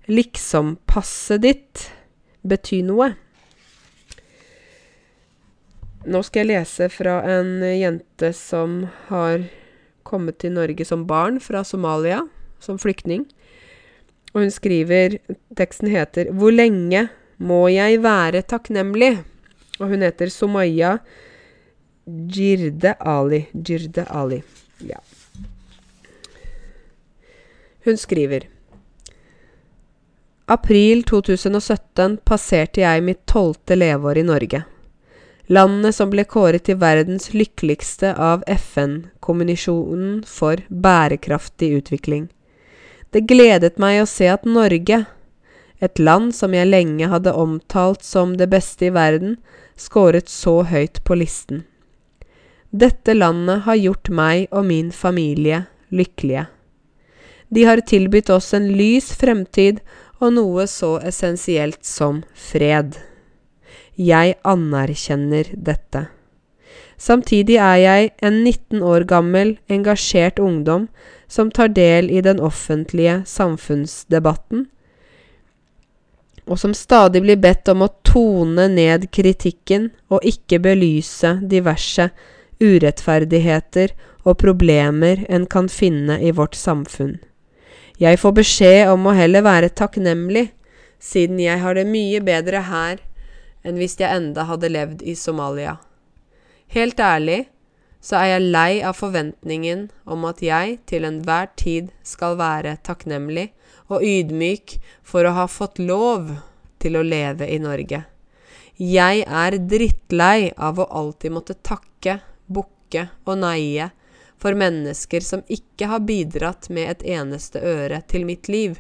liksom-passet ditt bety noe'? Nå skal jeg lese fra en jente som har kommet til Norge som barn fra Somalia, som flyktning. Og hun skriver Teksten heter 'Hvor lenge må jeg være takknemlig. Og hun heter Somaya Jirde Ali. Jirde Ali. Ja. Hun skriver April 2017 passerte jeg mitt tolvte leveår i Norge. Landet som ble kåret til verdens lykkeligste av FN-kommunisjonen for bærekraftig utvikling. Det gledet meg å se at Norge, et land som jeg lenge hadde omtalt som det beste i verden, skåret så høyt på listen. Dette landet har gjort meg og min familie lykkelige. De har tilbudt oss en lys fremtid og noe så essensielt som fred. Jeg anerkjenner dette. Samtidig er jeg en 19 år gammel, engasjert ungdom som tar del i den offentlige samfunnsdebatten, og som stadig blir bedt om å tone ned kritikken og ikke belyse diverse urettferdigheter og problemer en kan finne i vårt samfunn. Jeg får beskjed om å heller være takknemlig, siden jeg har det mye bedre her enn hvis jeg enda hadde levd i Somalia. Helt ærlig så er jeg lei av forventningen om at jeg til enhver tid skal være takknemlig og ydmyk for å ha fått lov til å leve i Norge. Jeg er drittlei av å alltid måtte takke, bukke og neie for mennesker som ikke har bidratt med et eneste øre til mitt liv.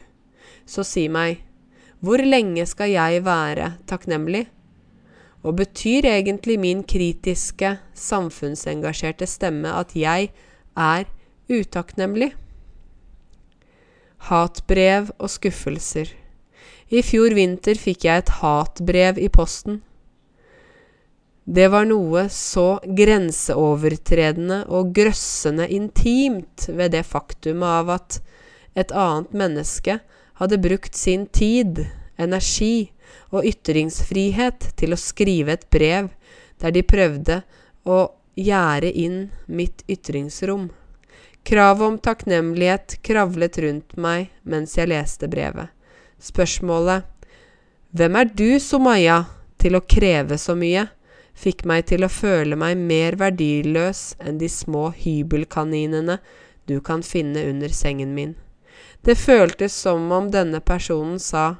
Så si meg, hvor lenge skal jeg være takknemlig? Og betyr egentlig min kritiske, samfunnsengasjerte stemme at jeg er utakknemlig? Hatbrev og skuffelser. I fjor vinter fikk jeg et hatbrev i posten. Det var noe så grenseovertredende og grøssende intimt ved det faktumet av at et annet menneske hadde brukt sin tid, energi og ytringsfrihet til å skrive et brev der de prøvde å gjerde inn mitt ytringsrom. Kravet om takknemlighet kravlet rundt meg mens jeg leste brevet. Spørsmålet Hvem er du, Somaya, til å kreve så mye? Fikk meg til å føle meg mer verdiløs enn de små hybelkaninene du kan finne under sengen min. Det føltes som om denne personen sa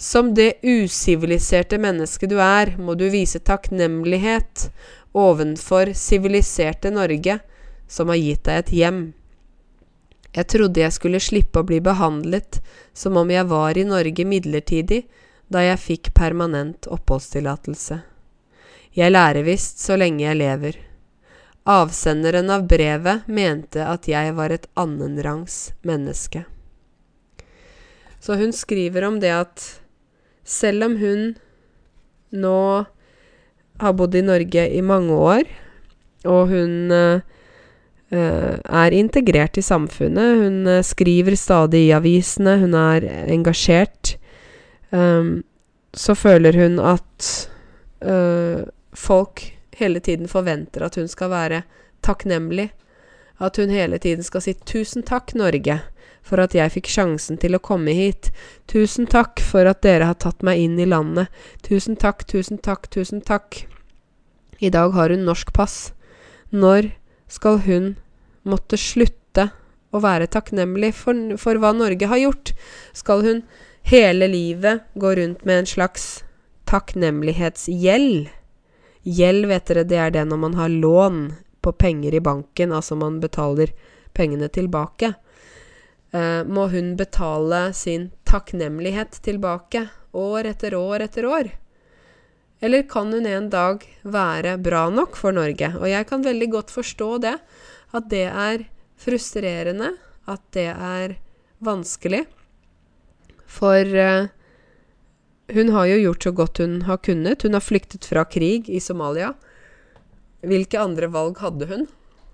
Som det usiviliserte mennesket du er, må du vise takknemlighet ovenfor siviliserte Norge, som har gitt deg et hjem. Jeg trodde jeg skulle slippe å bli behandlet som om jeg var i Norge midlertidig da jeg fikk permanent oppholdstillatelse. Jeg lærer visst så lenge jeg lever. Avsenderen av brevet mente at jeg var et annenrangs menneske. Så hun skriver om det at selv om hun nå har bodd i Norge i mange år, og hun uh, er integrert i samfunnet, hun uh, skriver stadig i avisene, hun er engasjert, um, så føler hun at uh, folk hele tiden forventer at hun skal være takknemlig. At hun hele tiden skal si 'tusen takk, Norge', for at jeg fikk sjansen til å komme hit. Tusen takk for at dere har tatt meg inn i landet. Tusen takk, tusen takk, tusen takk. I dag har hun norsk pass. Når skal hun måtte slutte å være takknemlig for, for hva Norge har gjort? Skal hun hele livet gå rundt med en slags takknemlighetsgjeld? Gjeld, vet dere, det er det når man har lån på penger i banken, altså man betaler pengene tilbake. Eh, må hun betale sin takknemlighet tilbake år etter år etter år? Eller kan hun en dag være bra nok for Norge? Og jeg kan veldig godt forstå det, at det er frustrerende, at det er vanskelig. For eh, hun har jo gjort så godt hun har kunnet. Hun har flyktet fra krig i Somalia. Hvilke andre valg hadde hun?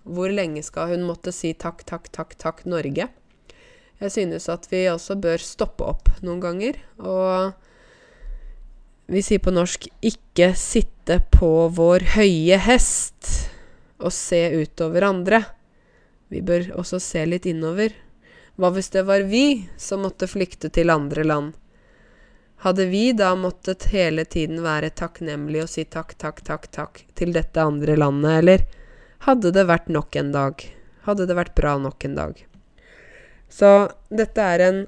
Hvor lenge skal hun måtte si takk, takk, takk, takk, Norge? Jeg synes at vi også bør stoppe opp noen ganger. Og vi sier på norsk 'ikke sitte på vår høye hest' og se utover andre. Vi bør også se litt innover. Hva hvis det var vi som måtte flykte til andre land? Hadde vi da måttet hele tiden være takknemlige og si takk, takk, takk, takk til dette andre landet, eller hadde det vært nok en dag? Hadde det vært bra nok en dag? Så dette er en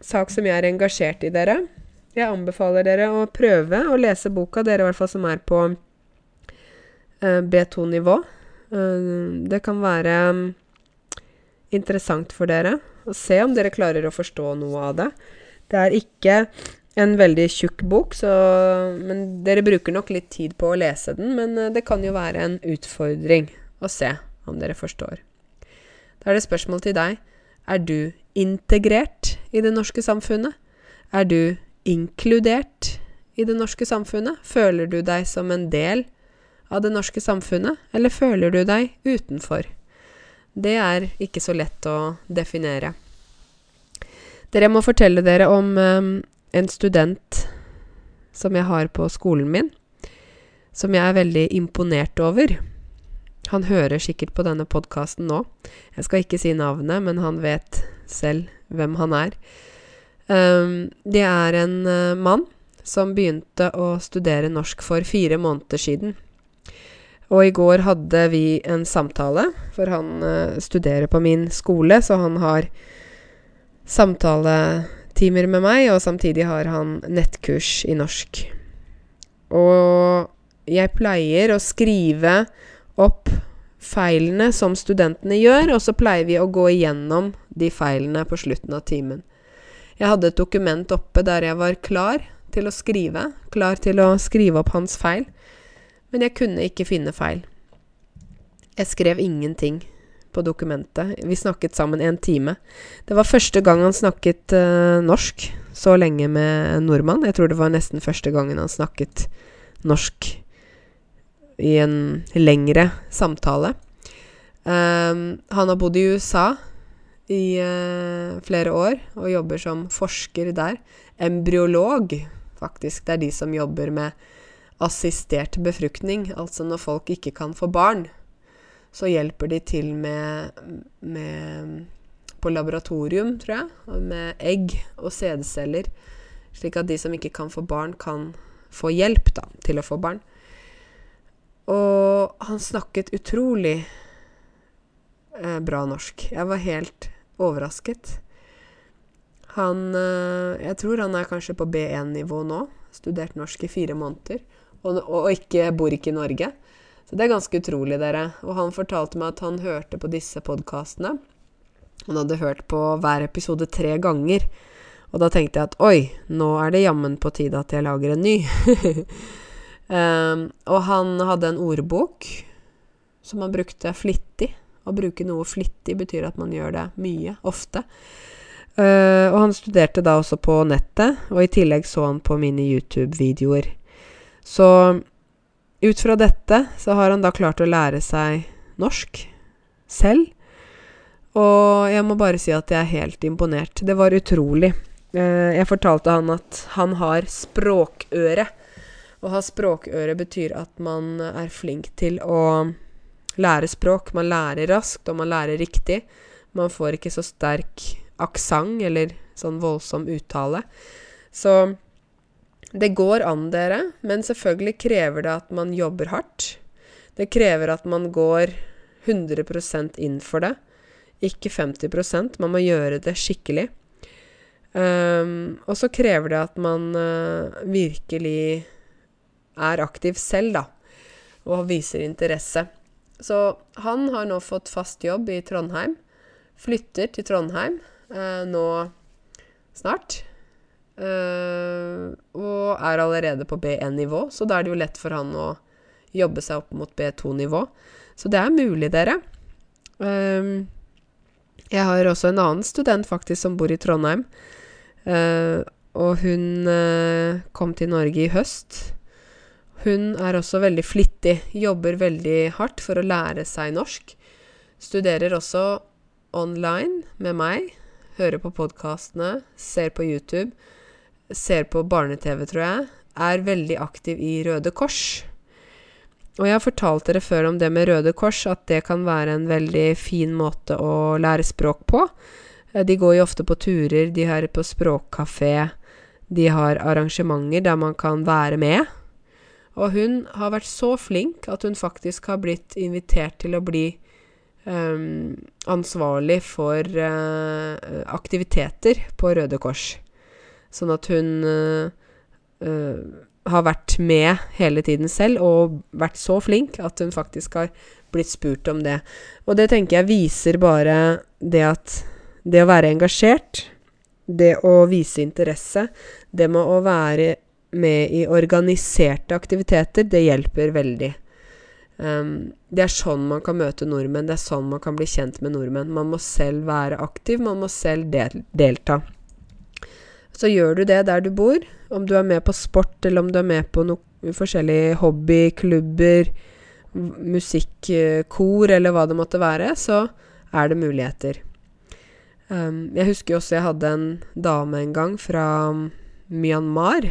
sak som jeg er engasjert i, dere. Jeg anbefaler dere å prøve å lese boka, dere i hvert fall som er på eh, B2-nivå. Eh, det kan være um, interessant for dere å se om dere klarer å forstå noe av det. Det er ikke en veldig tjukk bok, så, men dere bruker nok litt tid på å lese den. Men eh, det kan jo være en utfordring å se om dere forstår. Da er det spørsmål til deg. Er du integrert i det norske samfunnet? Er du inkludert i det norske samfunnet? Føler du deg som en del av det norske samfunnet, eller føler du deg utenfor? Det er ikke så lett å definere. Dere må fortelle dere om um, en student som jeg har på skolen min, som jeg er veldig imponert over. Han hører sikkert på denne podkasten nå. Jeg skal ikke si navnet, men han vet selv hvem han er. Um, det er en uh, mann som begynte å studere norsk for fire måneder siden. Og i går hadde vi en samtale, for han uh, studerer på min skole, så han har samtaletimer med meg, og samtidig har han nettkurs i norsk. Og jeg pleier å skrive opp feilene som studentene gjør, og så pleier vi å gå igjennom de feilene på slutten av timen. Jeg hadde et dokument oppe der jeg var klar til å skrive, klar til å skrive opp hans feil, men jeg kunne ikke finne feil. Jeg skrev ingenting på dokumentet. Vi snakket sammen en time. Det var første gang han snakket uh, norsk så lenge med nordmann. Jeg tror det var nesten første gangen han snakket norsk i en lengre samtale. Um, han har bodd i USA i uh, flere år og jobber som forsker der. Embryolog, faktisk. Det er de som jobber med assistert befruktning. Altså når folk ikke kan få barn, så hjelper de til med, med På laboratorium, tror jeg. Med egg og sædceller. Slik at de som ikke kan få barn, kan få hjelp da, til å få barn. Og han snakket utrolig eh, bra norsk. Jeg var helt overrasket. Han eh, Jeg tror han er kanskje på B1-nivå nå. Studert norsk i fire måneder. Og, og, ikke, bor ikke i Norge. Så det er ganske utrolig, dere. Og han fortalte meg at han hørte på disse podkastene. Han hadde hørt på hver episode tre ganger. Og da tenkte jeg at oi, nå er det jammen på tide at jeg lager en ny. Um, og han hadde en ordbok som han brukte flittig. Å bruke noe flittig betyr at man gjør det mye, ofte. Uh, og han studerte da også på nettet, og i tillegg så han på mine YouTube-videoer. Så ut fra dette så har han da klart å lære seg norsk selv. Og jeg må bare si at jeg er helt imponert. Det var utrolig. Uh, jeg fortalte han at han har språkøre. Å ha språkøre betyr at man er flink til å lære språk. Man lærer raskt, og man lærer riktig. Man får ikke så sterk aksent eller sånn voldsom uttale. Så det går an, dere, men selvfølgelig krever det at man jobber hardt. Det krever at man går 100% inn for det, ikke 50% Man må gjøre det skikkelig. Um, og så krever det at man uh, virkelig er aktiv selv, da, og viser interesse. Så han har nå fått fast jobb i Trondheim. Flytter til Trondheim eh, nå snart. Eh, og er allerede på B1-nivå, så da er det jo lett for han å jobbe seg opp mot B2-nivå. Så det er mulig, dere. Uh, jeg har også en annen student faktisk som bor i Trondheim. Uh, og hun kom til Norge i høst. Hun er også veldig flittig, jobber veldig hardt for å lære seg norsk. Studerer også online med meg, hører på podkastene, ser på YouTube, ser på barne-TV, tror jeg. Er veldig aktiv i Røde Kors. Og jeg har fortalt dere før om det med Røde Kors, at det kan være en veldig fin måte å lære språk på. Eh, de går jo ofte på turer, de er på språkkafé. De har arrangementer der man kan være med. Og hun har vært så flink at hun faktisk har blitt invitert til å bli um, ansvarlig for uh, aktiviteter på Røde Kors. Sånn at hun uh, uh, har vært med hele tiden selv og vært så flink at hun faktisk har blitt spurt om det. Og det tenker jeg viser bare det at det å være engasjert, det å vise interesse, det med å være med i organiserte aktiviteter, det hjelper veldig. Um, det er sånn man kan møte nordmenn, det er sånn man kan bli kjent med nordmenn. Man må selv være aktiv, man må selv del delta. Så gjør du det der du bor, om du er med på sport, eller om du er med på noen forskjellige hobbyklubber, musikkor, eller hva det måtte være, så er det muligheter. Um, jeg husker også jeg hadde en dame en gang fra Myanmar.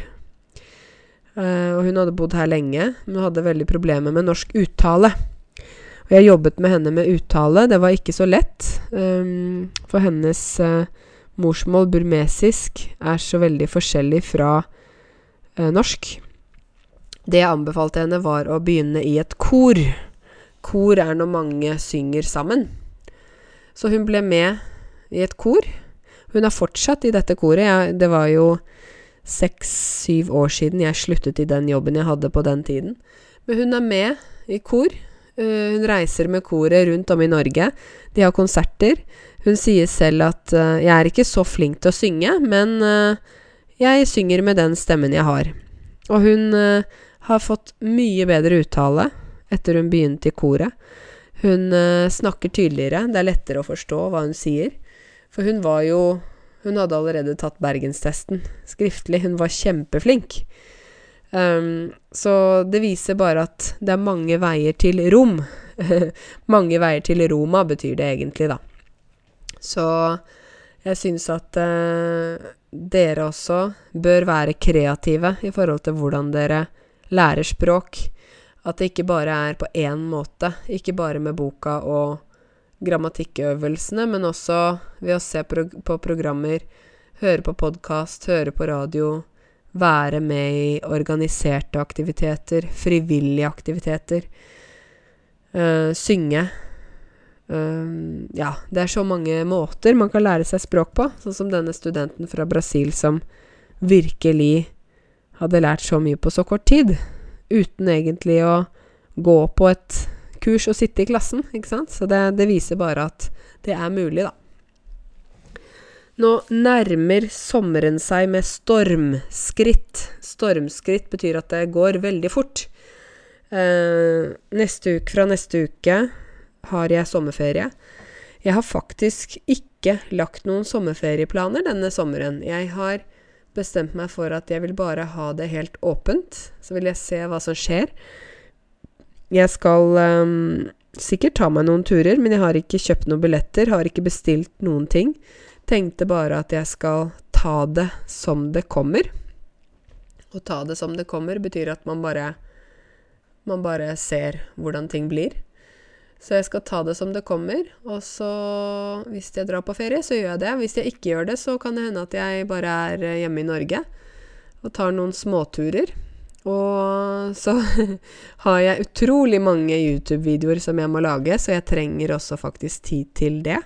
Uh, og hun hadde bodd her lenge, men hadde veldig problemer med norsk uttale. Og jeg jobbet med henne med uttale. Det var ikke så lett, um, for hennes uh, morsmål, burmesisk, er så veldig forskjellig fra eh, norsk. Det jeg anbefalte henne, var å begynne i et kor. Kor er når mange synger sammen. Så hun ble med i et kor. Hun har fortsatt i dette koret. Jeg, det var jo seks-syv år siden jeg sluttet i den jobben jeg hadde på den tiden. Men hun er med i kor. Uh, hun reiser med koret rundt om i Norge. De har konserter. Hun sier selv at uh, 'jeg er ikke så flink til å synge, men uh, jeg synger med den stemmen jeg har'. Og hun har fått mye bedre uttale etter hun begynte i koret. Hun snakker tydeligere, det er lettere å forstå hva hun sier. For hun var jo hun hadde allerede tatt bergenstesten skriftlig. Hun var kjempeflink. Um, så det viser bare at det er mange veier til rom. mange veier til Roma, betyr det egentlig, da. Så jeg syns at eh, dere også bør være kreative i forhold til hvordan dere lærer språk. At det ikke bare er på én måte. Ikke bare med boka og grammatikkøvelsene, men også ved å se pro på programmer, høre på podkast, høre på radio, være med i organiserte aktiviteter, frivillige aktiviteter, eh, synge. Uh, ja, det er så mange måter man kan lære seg språk på, sånn som denne studenten fra Brasil som virkelig hadde lært så mye på så kort tid, uten egentlig å gå på et kurs og sitte i klassen, ikke sant? Så det, det viser bare at det er mulig, da. Nå nærmer sommeren seg med stormskritt. Stormskritt betyr at det går veldig fort. Eh, neste uke, fra neste uke har jeg sommerferie. Jeg har faktisk ikke lagt noen sommerferieplaner denne sommeren. Jeg har bestemt meg for at jeg vil bare ha det helt åpent. Så vil jeg se hva som skjer. Jeg skal um, sikkert ta meg noen turer, men jeg har ikke kjøpt noen billetter, har ikke bestilt noen ting. Tenkte bare at jeg skal ta det som det kommer. Å ta det som det kommer betyr at man bare man bare ser hvordan ting blir. Så jeg skal ta det som det kommer, og så hvis jeg drar på ferie, så gjør jeg det. Hvis jeg ikke gjør det, så kan det hende at jeg bare er hjemme i Norge og tar noen småturer. Og så har jeg utrolig mange YouTube-videoer som jeg må lage, så jeg trenger også faktisk tid til det.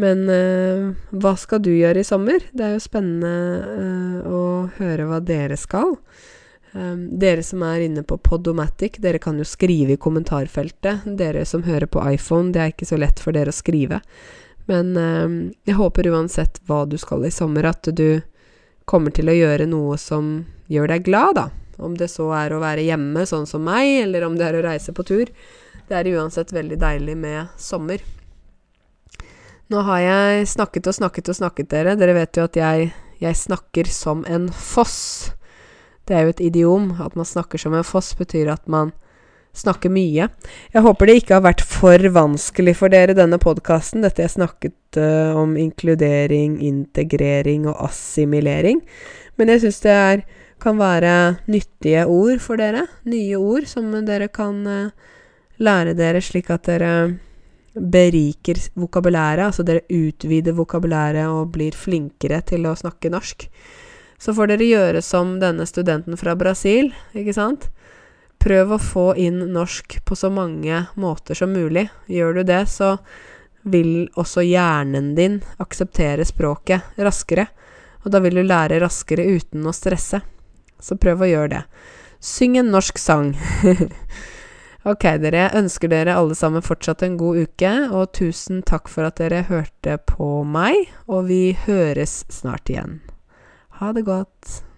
Men uh, hva skal du gjøre i sommer? Det er jo spennende uh, å høre hva dere skal. Um, dere som er inne på Podomatic, dere kan jo skrive i kommentarfeltet. Dere som hører på iPhone, det er ikke så lett for dere å skrive. Men um, jeg håper uansett hva du skal i sommer, at du kommer til å gjøre noe som gjør deg glad, da. Om det så er å være hjemme, sånn som meg, eller om det er å reise på tur. Det er uansett veldig deilig med sommer. Nå har jeg snakket og snakket og snakket, dere. Dere vet jo at jeg, jeg snakker som en foss. Det er jo et idiom. At man snakker som en foss, betyr at man snakker mye. Jeg håper det ikke har vært for vanskelig for dere, denne podkasten. Dette jeg snakket uh, om inkludering, integrering og assimilering. Men jeg syns det er kan være nyttige ord for dere. Nye ord som dere kan uh, lære dere slik at dere beriker vokabulæret. Altså dere utvider vokabulæret og blir flinkere til å snakke norsk. Så får dere gjøre som denne studenten fra Brasil, ikke sant? Prøv å få inn norsk på så mange måter som mulig. Gjør du det, så vil også hjernen din akseptere språket raskere. Og da vil du lære raskere uten å stresse. Så prøv å gjøre det. Syng en norsk sang. ok, dere. Jeg ønsker dere alle sammen fortsatt en god uke, og tusen takk for at dere hørte på meg. Og vi høres snart igjen. Ha det godt.